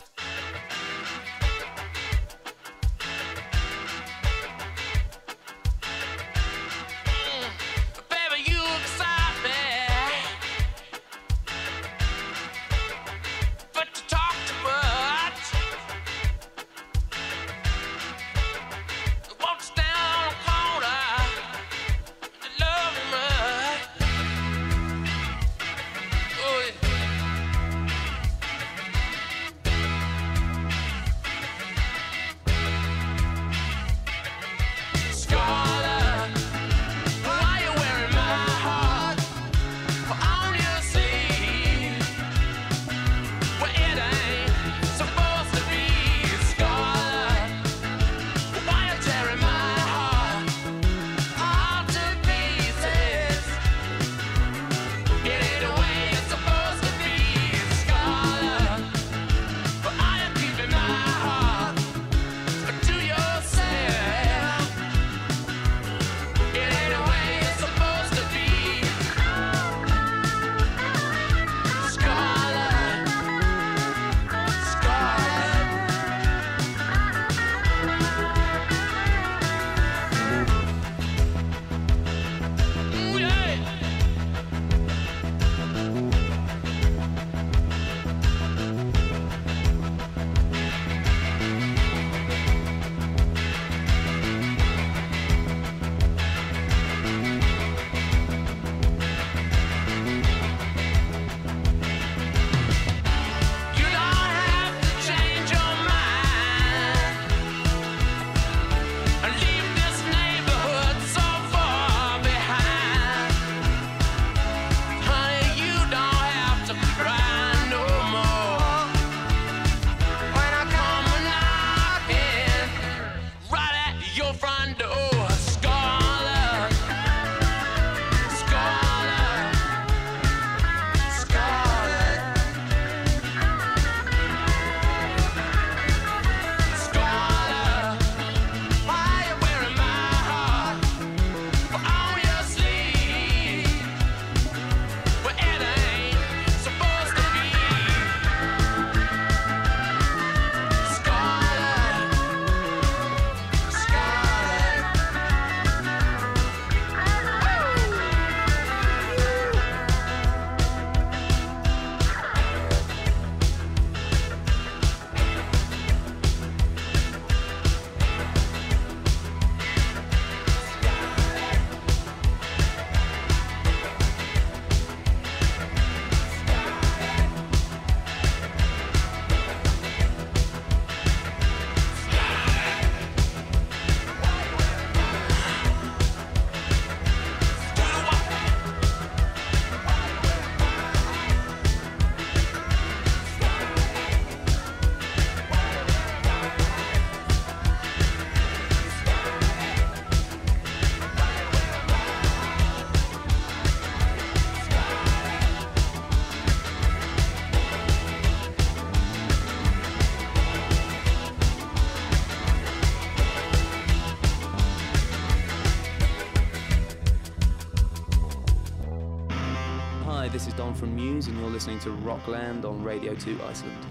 listening to Rockland on Radio 2 Iceland.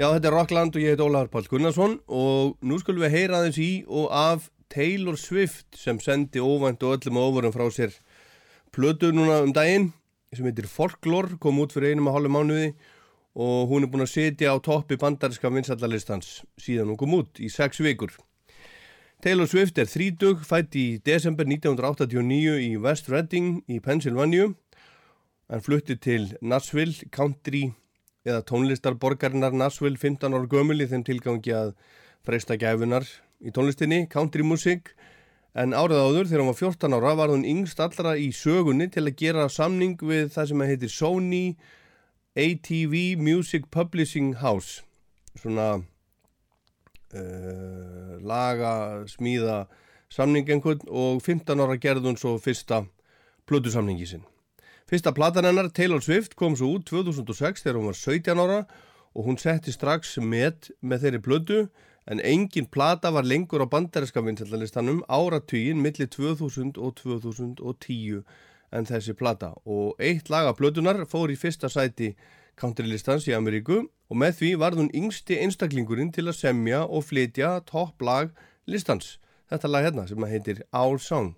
Já, þetta er Rockland og ég heit Ólaður Pál Gunnarsson og nú skulum við heyra aðeins í og af Taylor Swift sem sendi óvænt og öllum ofurum frá sér plötu núna um daginn sem heitir Folklore, kom út fyrir einum að hálfu mánuði og hún er búin að sitja á toppi bandariska vinsallalistans síðan hún kom út í sex vikur. Taylor Swift er þrítug, fætt í desember 1989 í West Reading í Pennsylvania. Hann flutti til Nashville, country eða tónlistarborgarinnar Nashville 15 ára gömul í þeim tilgangi að freysta gæfunar í tónlistinni, country music. En árið áður þegar hún var 14 ára var hún yngst allra í sögunni til að gera samning við það sem heitir Sony ATV Music Publishing House. Svona uh, laga, smíða samning einhvern og 15 ára gerði hún svo fyrsta plötusamningi sinn Fyrsta platan hennar, Taylor Swift, kom svo út 2006 þegar hún var 17 ára og hún setti strax met með þeirri plödu en engin plata var lengur á bandariska vinsætlanlistanum áratugin millir 2000 og 2010 en þessi plata og eitt lag af plötunar fór í fyrsta sæti countrylistans í Ameríku og með því varð hún yngsti einstaklingurinn til að semja og flytja topplag listans. Þetta lag hérna sem heitir Our Song.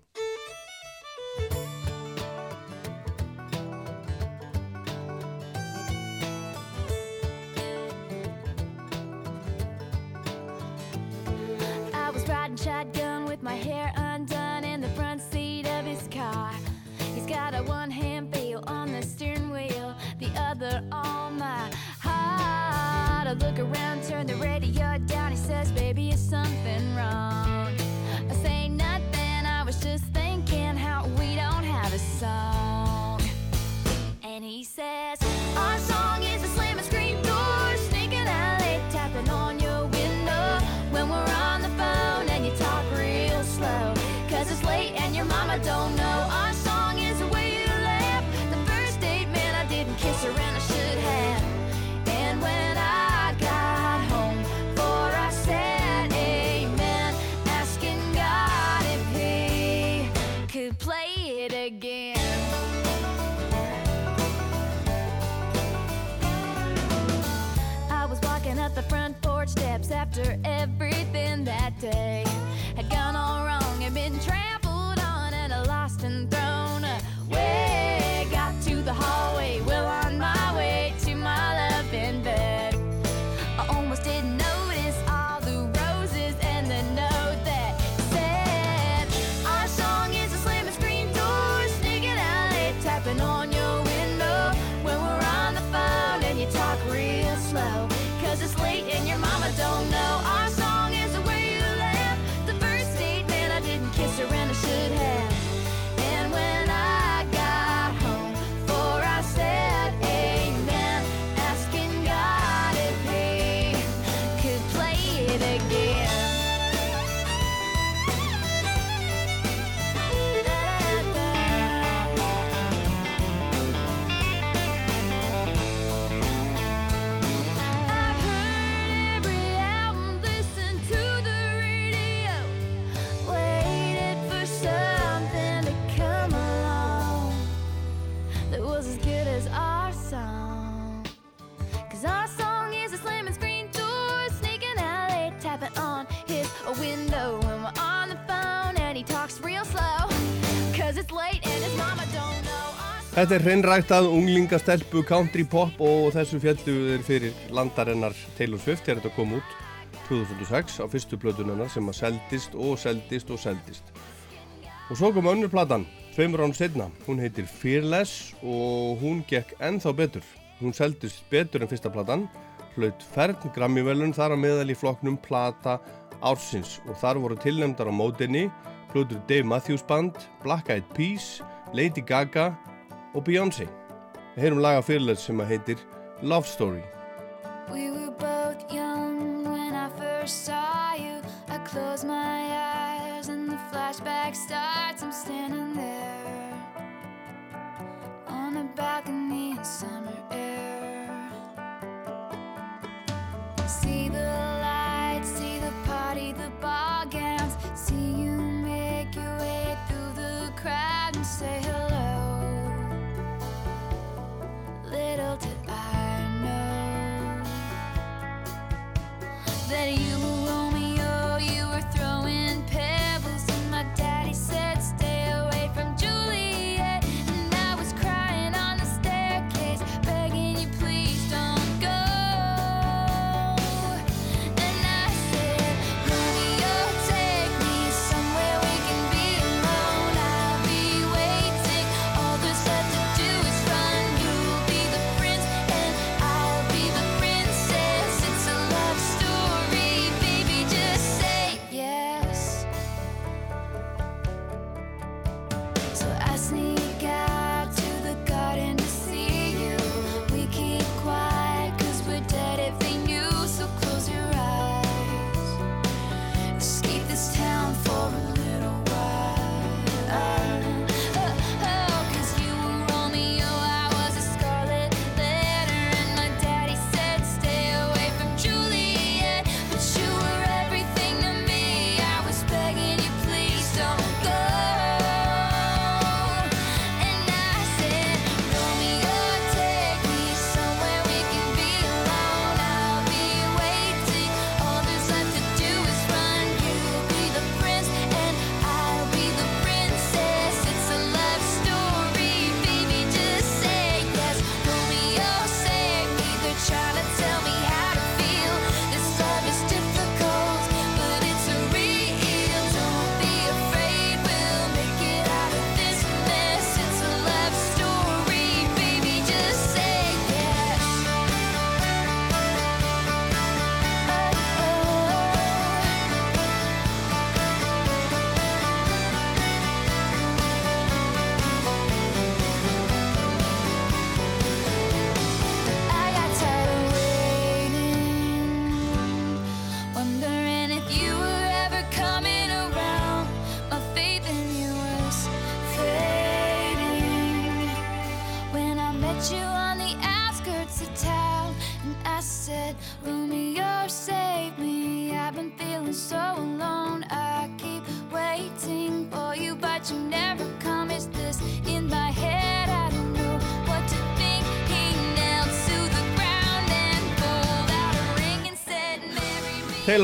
Þetta er hreinræktað unglingastelpu, country pop og þessu fjallu er fyrir landarinnar Taylor Swift þegar þetta kom út 2006 á fyrstu plötunennar sem að seldist og seldist og seldist. Og svo kom önnur platan, tveimur án setna. Hún heitir Fearless og hún gekk ennþá betur. Hún seldist betur en fyrsta platan, hlaut fern Grammy-velun þar að meðal í flokknum Plata Ársins og þar voru tilnefndar á mótinni plötur Dave Matthews Band, Black Eyed Peas, Lady Gaga og Beyoncé. Við heyrum laga Fearless sem að heitir Love Story. We were both young when I first saw you. I close my eyes and the flashback starts. I'm standing there on a balcony in summer air.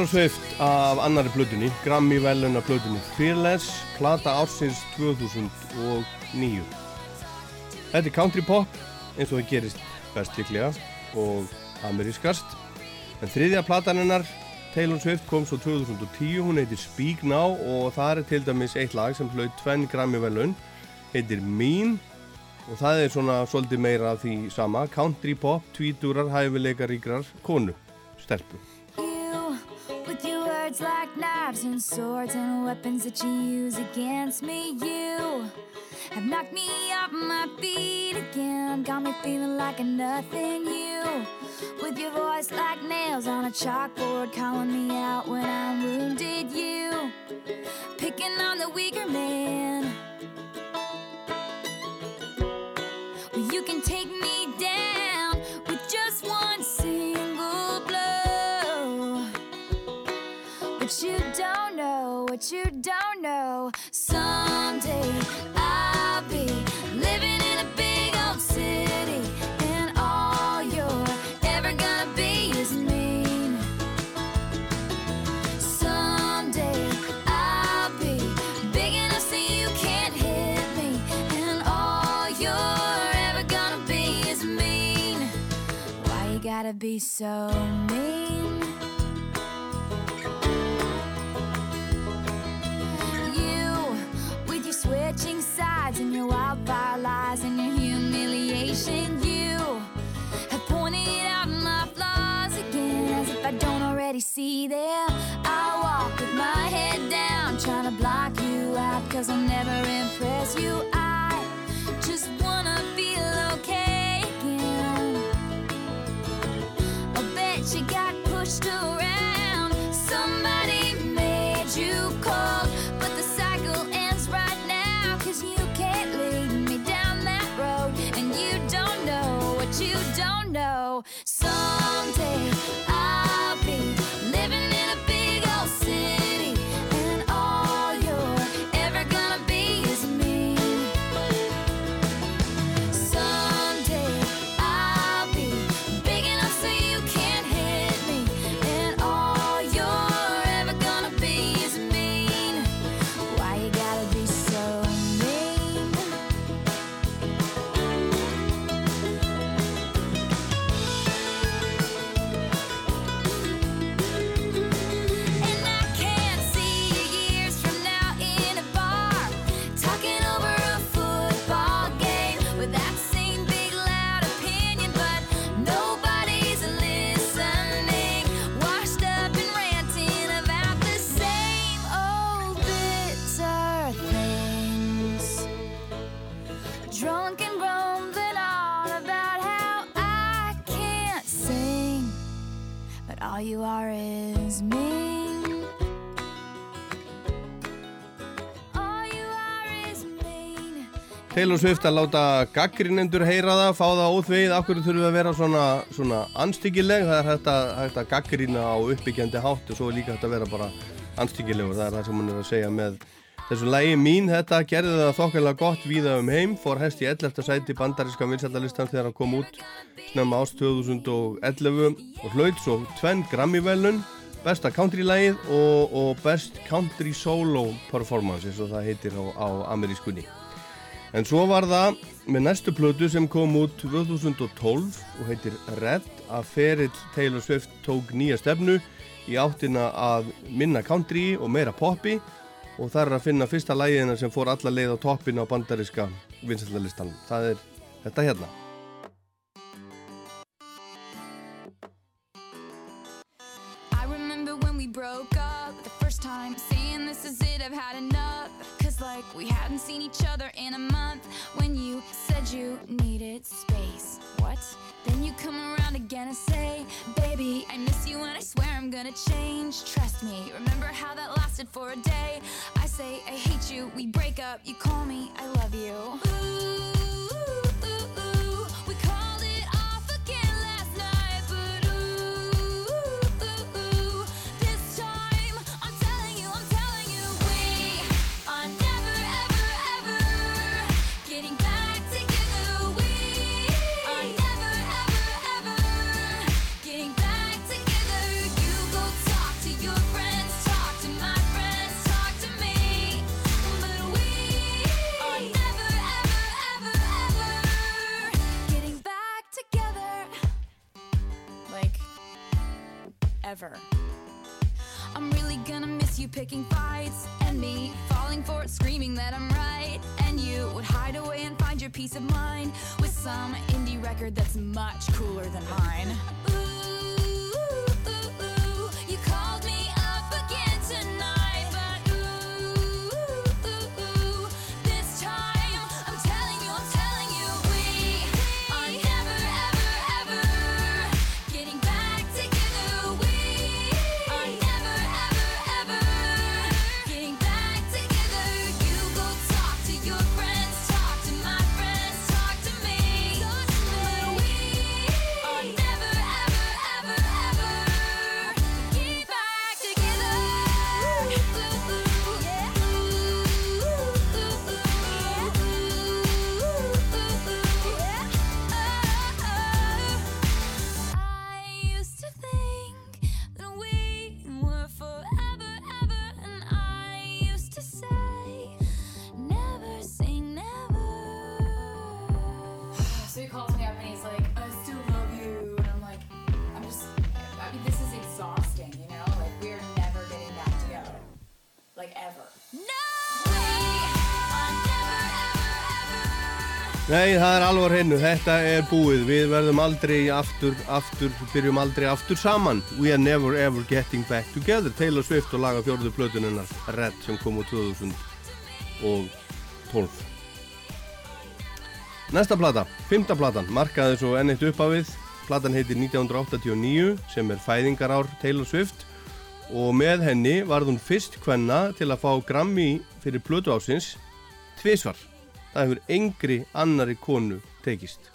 Taylor Swift af annari plötunni, Grammy veluna plötunni Fearless, plata ársins 2009 Þetta er country pop eins og það gerist best líklega og amerískast. En þriðja platan hennar Taylor Swift kom svo 2010 hún heitir Speak Now og það er til dæmis eitt lag sem hlaut tvenn Grammy velun heitir Mean og það er svona svolítið meira af því sama. Country pop, tvíturar, hæfileikaríkrar konu, stelpu words like knives and swords and weapons that you use against me. You have knocked me off my feet again, got me feeling like a nothing. You, with your voice like nails on a chalkboard, calling me out when I'm wounded. You, picking on the weaker man. You don't know. Someday I'll be living in a big old city, and all you're ever gonna be is mean. Someday I'll be big enough so you can't hit me, and all you're ever gonna be is mean. Why you gotta be so mean? Wildfire lies and your humiliation, you have pointed out my flaws again as if I don't already see them. I walk with my head down, trying to block you out, cause I'll never impress you. I just wanna feel okay again. I bet you got pushed around. Don't Taylor Swift að láta gaggrinendur heyra það, fá það óþvegið, af hverju þurfum við að vera svona, svona anstíkileg, það er hægt að, hægt að gaggrina á uppbyggjandi hátt og svo er líka hægt að vera bara anstíkilegur, það er það sem hún er að segja með þessu lægi mín, þetta gerði það þokkarlega gott víða um heim, fór hest í 11. sæti bandaríska vinsættarlistan þegar hann kom út snemma ást 2011 og hlaut svo tvenn Grammy-velun, besta country-lægið og, og best country solo performance eins og það heitir á, á amerískunni. En svo var það með næstu plötu sem kom út 2012 og heitir Red að ferill Taylor Swift tók nýja stefnu í áttina að minna country og meira poppi og það er að finna fyrsta lægina sem fór alla leið á toppin á bandariska vinsætlarlistan. Það er þetta hérna. Broke up the first time, saying this is it, I've had enough. Cause like we hadn't seen each other you needed space. What? Then you come around again and say, Baby, I miss you and I swear I'm gonna change. Trust me, remember how that lasted for a day? I say, I hate you, we break up, you call me, I love you. Ooh, forever. I'm really gonna miss you picking fights and me falling for it, screaming that I'm right. And you would hide away and find your peace of mind with some indie record that's much cooler than mine. Ooh. Nei, það er alvar hennu, þetta er búið, við verðum aldrei aftur, aftur, byrjum aldrei aftur saman. We are never ever getting back together. Taylor Swift og laga fjörðu plötunennar Red sem kom úr 2012. Næsta plata, fymta platan, markaði svo enn eitt uppafið. Platan heitir 1989 sem er fæðingarár Taylor Swift og með henni varð hún fyrst hvenna til að fá Grammy fyrir plötuásins tvísvar það hefur engri annari konu tekist.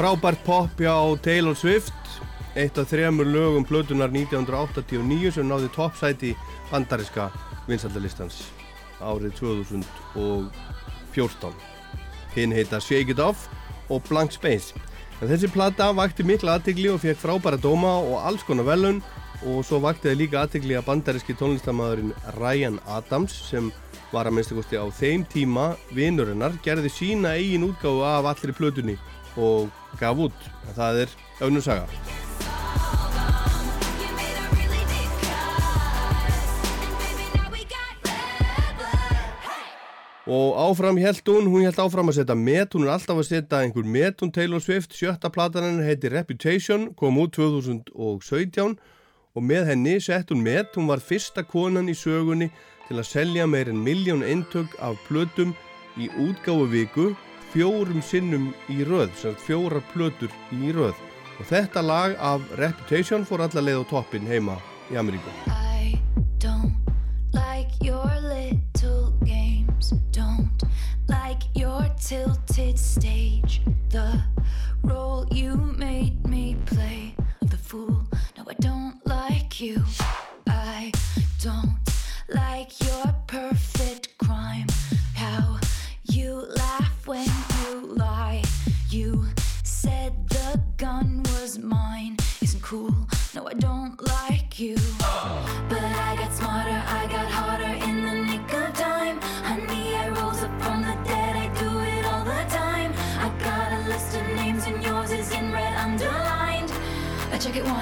Frábært pop hjá Taylor Swift, eitt af þremur lögum blötunar 1989 sem náði toppsæti bandariska vinsaldalistans árið 2014. Hinn heita Shake It Off og Blank Space. En þessi platta vakti mikla aðtikli og fekk frábæra dóma og alls konar velun og svo vakti það líka aðtikli að bandariski tónlistamæðurinn Ryan Adams sem var að minnstakosti á þeim tíma vinnurinnar gerði sína eigin útgáðu af allri plötunni og gaf út. Það er önnur saga. Og áfram held hún, hún held áfram að setja met, hún er alltaf að setja einhver met, hún Taylor Swift, sjötta platan henni heiti Reputation, kom út 2017 og með henni sett hún met, hún var fyrsta konan í sögunni til að selja meir en miljón eintök af plötum í útgáfu viku fjórum sinnum í röð, fjórar plötur í röð. Og þetta lag af Reputation fór alla leið á toppin heima í Ameríku. I don't like your little games. Don't like your tilted stage. The role you made me play of the fool. No, I don't like you.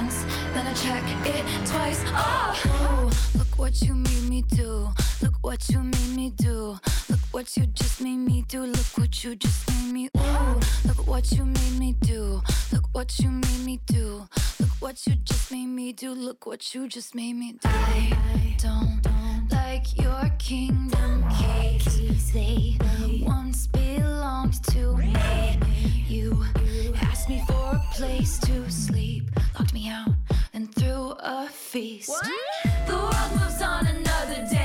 Once, then I check it twice. Oh, look what you made me do. Look what you made me do. Look what you just made me do. Look what you just made me. Ooh, look what you made me do. Look what you made me do. Look what you just made me do. Look what you just made me do. I don't like your kingdom keys. They once belonged to me. You asked me for a place to sleep, locked me out, then threw a feast. The world moves on another day,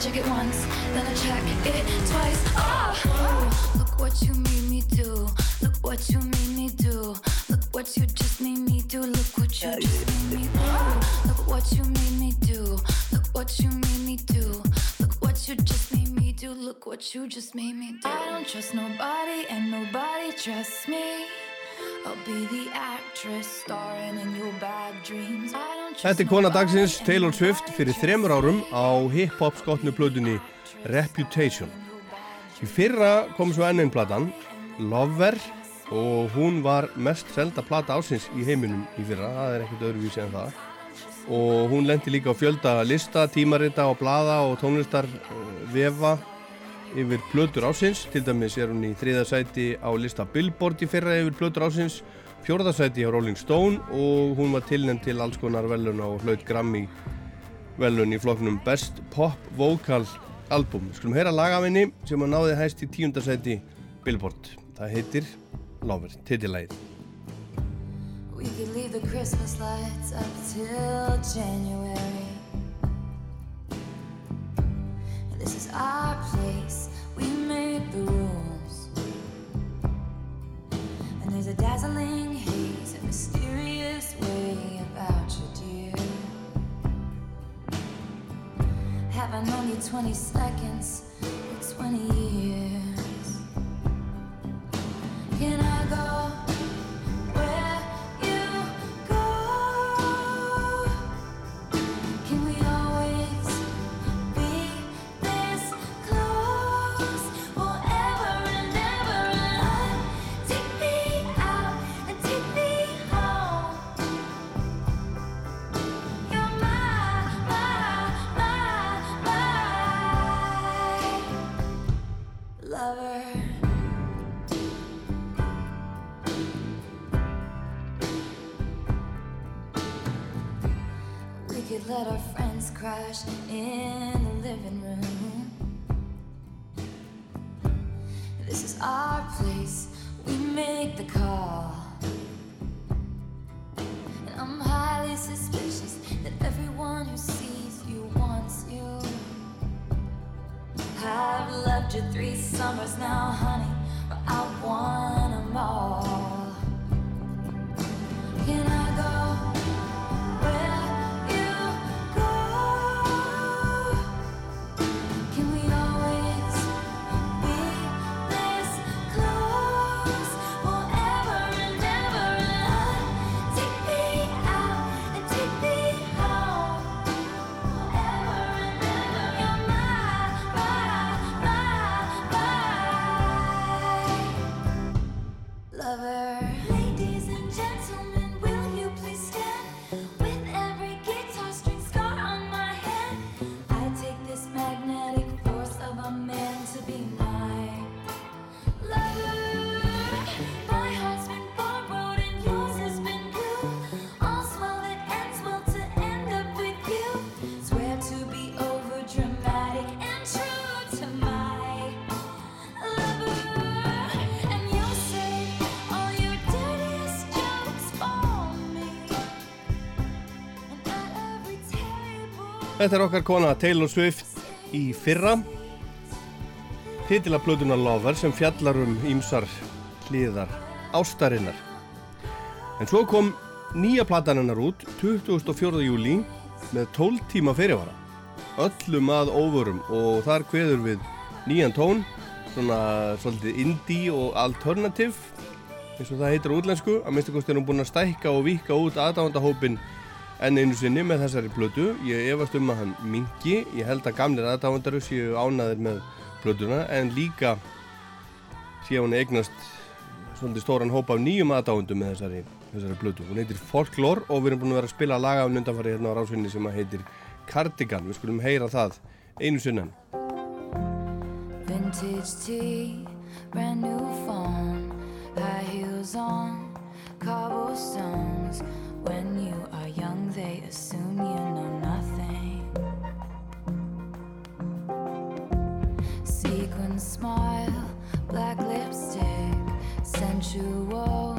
Check it once, then I check it twice. Oh, look what you made me do. Look what you made me do. Look what you just made me do. Look what you just made me do. Look what you made me do. Look what you made me do. Look what you just made me do. Look what you just made me do. I don't trust nobody and nobody trusts me. Þetta er kona dagsins Taylor Swift fyrir þremur árum á hip-hop skotnu plötunni Reputation. Í fyrra kom svo enn einn platan, Lover, og hún var mest selda plata ásins í heiminum í fyrra, það er ekkert öðruvísi en það. Og hún lendi líka á fjölda lista, tímarita og blada og tónlistar vefa yfir plötur ásins. Til dæmis er hún í þriðasæti á lista Billboard í fyrra yfir plötur ásins, fjórðasæti á Rolling Stone og hún var tilnæmt til alls konar velun og hlaut Grammy velun í flokknum Best Pop Vocal Album. Skulum heyra lag af henni sem að náði hæst í tíundasæti Billboard. Það heitir Lover, titillægið. We could leave the Christmas lights up till January. This is our place, we made the rules. And there's a dazzling haze, a mysterious way about you, dear. Have I known you 20 seconds or 20 years? Þetta er okkar kona Taylor Swift í fyrra. Titila plötuna Lover sem fjallar um ímsar hliðar ástarinnar. En svo kom nýja platan hennar út 24. júli með 12 tíma fyrirvara. Öllum að óvörum og þar kveður við nýjan tón svona svolítið indie og alternative eins og það heitir útlensku. Að minnstu kosti er búin að stækka og vika út aðdáðandahópin enn einu sinni með þessari plötu. Ég efast um að hann mingi ég held að gamlir aðdáðandaru séu ánaðir með plötuna en líka séu hún eignast svolítið stóran hópa af nýjum aðdáðandum með þessari, þessari plötu. Hún heitir Folklore og við erum búin að vera að spila laga um undanfari hérna á rásvinni sem heitir Cardigan. Við skulum heyra það einu sinna Vintage tea, brand new phone, high heels on, cobblestones. When you are young, they assume you know nothing. Sequin smile, black lipstick, sensual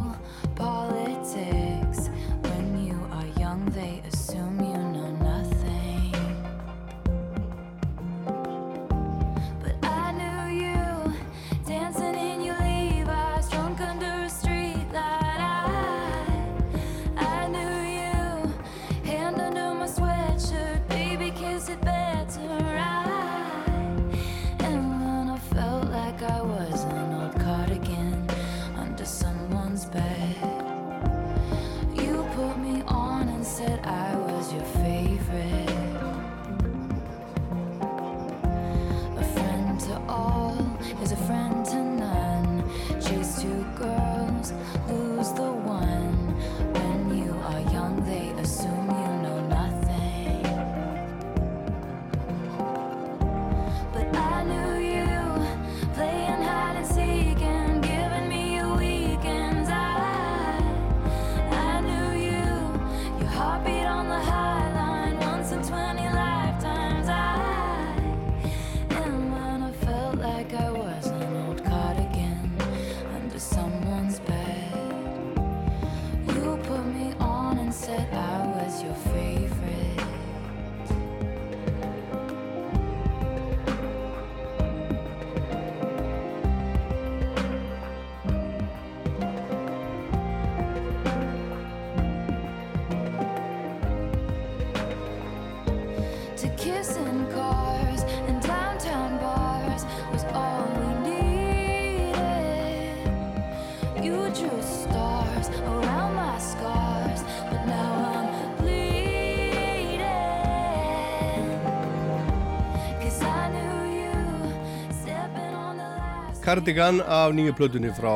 Cardigan af nýju plötunni frá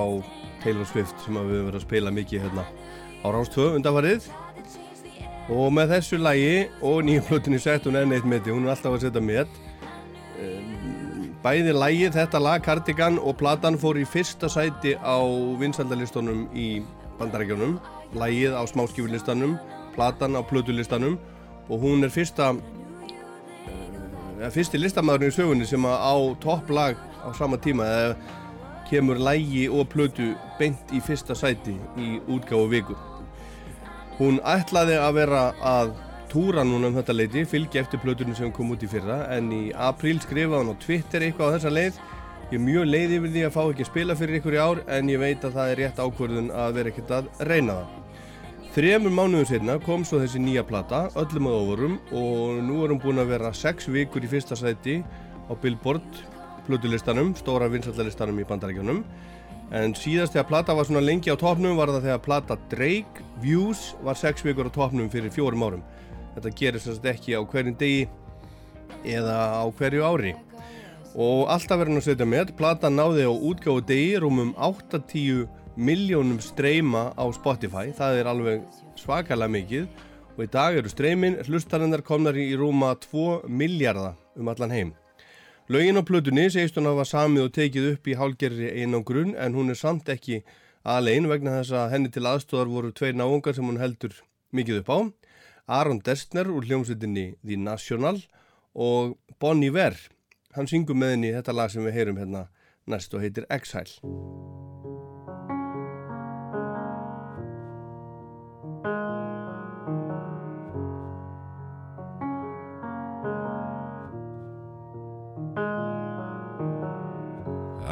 Taylor Swift sem við höfum verið að spila mikið hérna á Rástvö undanfarið. Og með þessu lægi og nýju plötunni sett hún enn eitt meti, hún er alltaf að setja met. Bæði lægi þetta lag Cardigan og platan fór í fyrsta sæti á vinsaldalistunum í bandarækjunum lægið á smáskífulistanum platan á plötulistanum og hún er fyrsta eða fyrsti listamæðurinn í sögunni sem á topplag á sama tíma eða kemur lægi og plötu beint í fyrsta sæti í útgáfu viku. Hún ætlaði að vera að túra núna um þetta leiti, fylgja eftir plötunum sem kom út í fyrra en í apríl skrifaði hann á Twitter eitthvað á þessa leið. Ég er mjög leið yfir því að fá ekki að spila fyrir ykkur í ár en ég veit að það er rétt ákvörðun að vera ekkert að reyna það. Þremur mánuðum setna kom svo þessi nýja plata, öllum að ofurum og nú er hún búin að vera sex vikur í fyrsta sæti á Billboard plötulistanum, stóra vinsallalistanum í bandarækjunum en síðast þegar plata var svona lengi á topnum var það þegar plata Drake Views var sex vikur á topnum fyrir fjórum árum. Þetta gerir sérst ekki á hverjum degi eða á hverju ári. Og alltaf verður hann að setja með plata náði á útgáðu degi rúmum 8-10 miljónum streyma á Spotify. Það er alveg svakalega mikið. Og í dag eru streymin hlustarinnar komnar í rúma 2 miljardar um allan heim Laugin á plötunni segist hún að hafa samið og tekið upp í hálgerri einangrun en hún er samt ekki alein vegna þess að henni til aðstóðar voru tveir náungar sem hún heldur mikið upp á. Aron Destner úr hljómsveitinni The National og Bon Iver. Hann syngur með henni þetta lag sem við heyrum hérna næst og heitir Exile.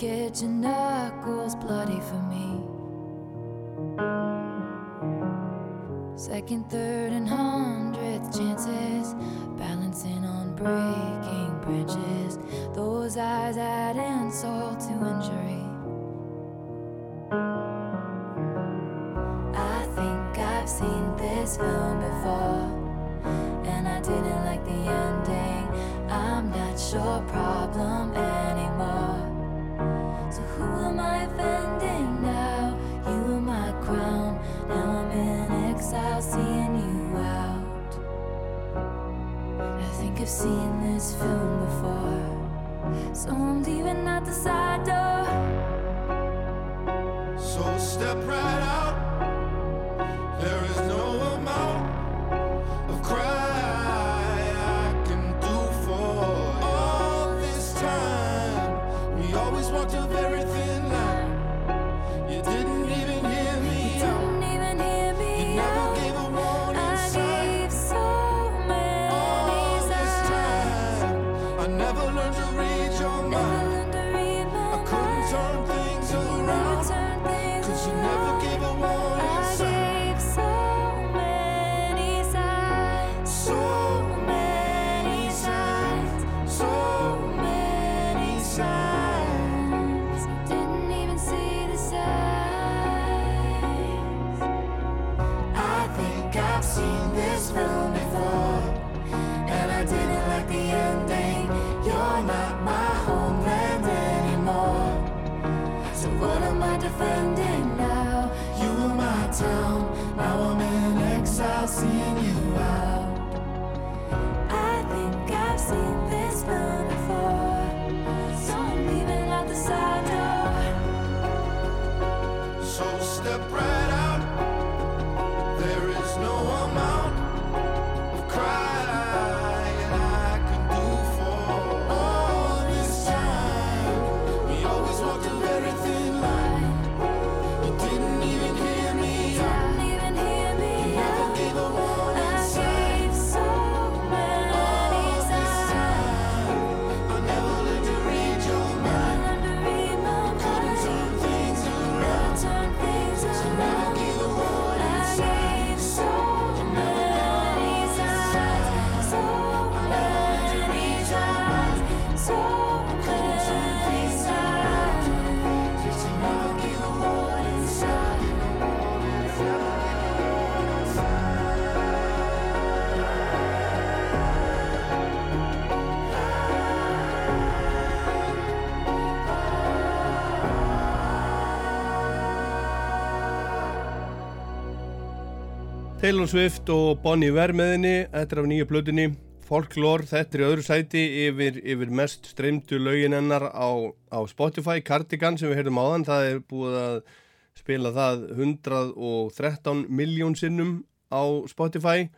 Get your knuckles bloody for me. Second, third, Taylor Swift og Bonnie Ver með henni, þetta er af nýja blöðunni Folklore, þetta er í öðru sæti yfir, yfir mest streymdu lögin hennar á, á Spotify, Cardigan sem við heyrðum áðan, það er búið að spila það 113 miljón sinnum á Spotify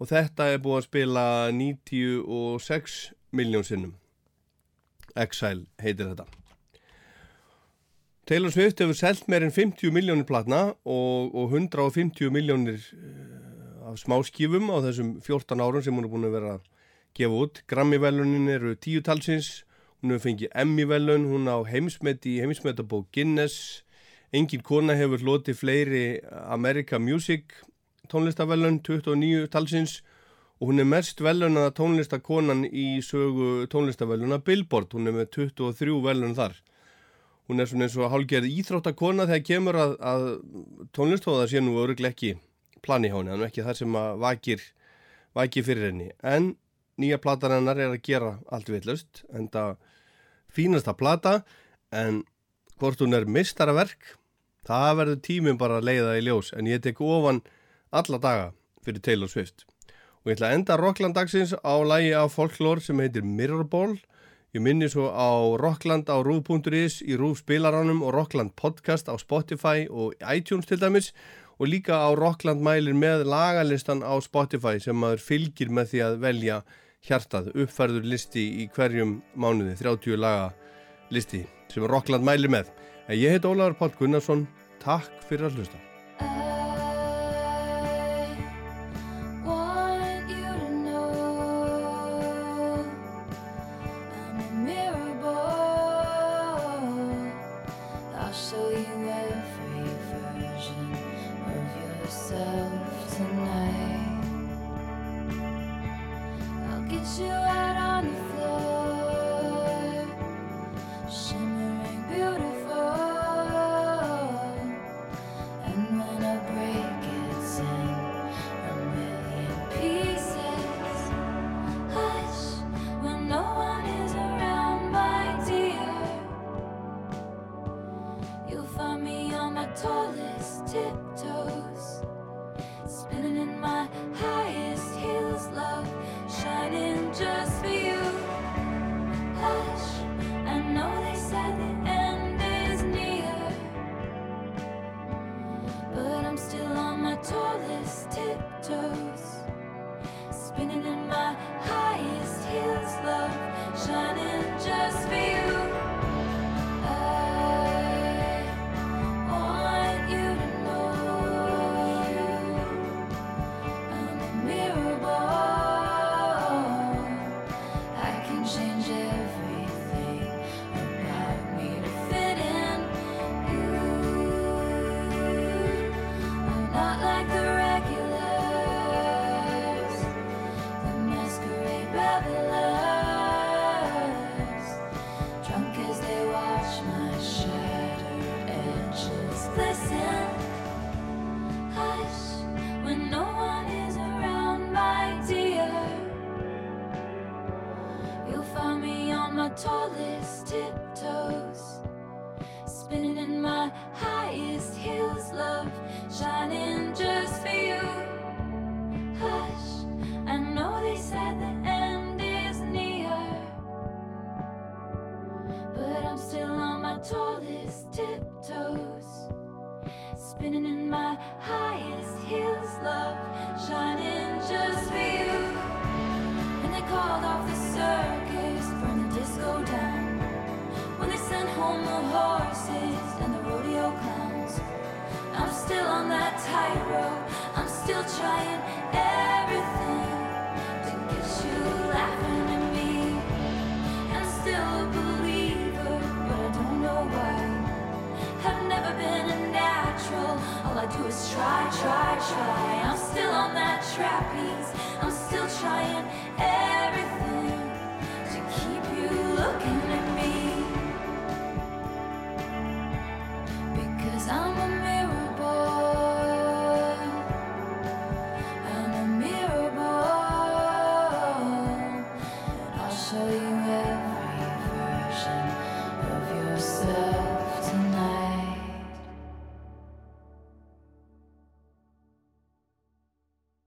og þetta er búið að spila 96 miljón sinnum. Exile heitir þetta. Taylor Swift hefur selgt meir en 50 miljónir platna og, og 150 miljónir af smáskífum á þessum 14 árum sem hún er búin að vera að gefa út. Grammy-velunin eru tíu talsins, hún hefur fengið Emmy-velun, hún á heimsmet í heimsmetabók Guinness, Engin kona hefur hlotið fleiri America Music tónlistavellun 29 talsins og hún er mest velunaða tónlistakonan í sögu tónlistavelluna Billboard. Hún er með 23 velun þar. Hún er svona eins og hálgerð íþróttakona þegar kemur að, að tónlist og það sé nú öruglega ekki plani hjá henni, þannig ekki það sem að vakir, vakir fyrir henni. En nýja platan hennar er að gera allt villust, en það fínasta plata, en hvort hún er mistaraverk, það verður tíminn bara að leiða í ljós, en ég tek ofan alla daga fyrir Taylor Swift. Og ég ætla að enda Rockland dagsins á lægi af folklór sem heitir Mirrorball. Ég minni svo á Rockland á rúf.is í rúf spilaránum og Rockland podcast á Spotify og iTunes til dæmis og líka á Rockland mælir með lagalistan á Spotify sem maður fylgir með því að velja hjartað, uppfærður listi í hverjum mánuði, 30 laga listi sem Rockland mælir með. En ég heit Ólafur Pál Gunnarsson, takk fyrir að hlusta.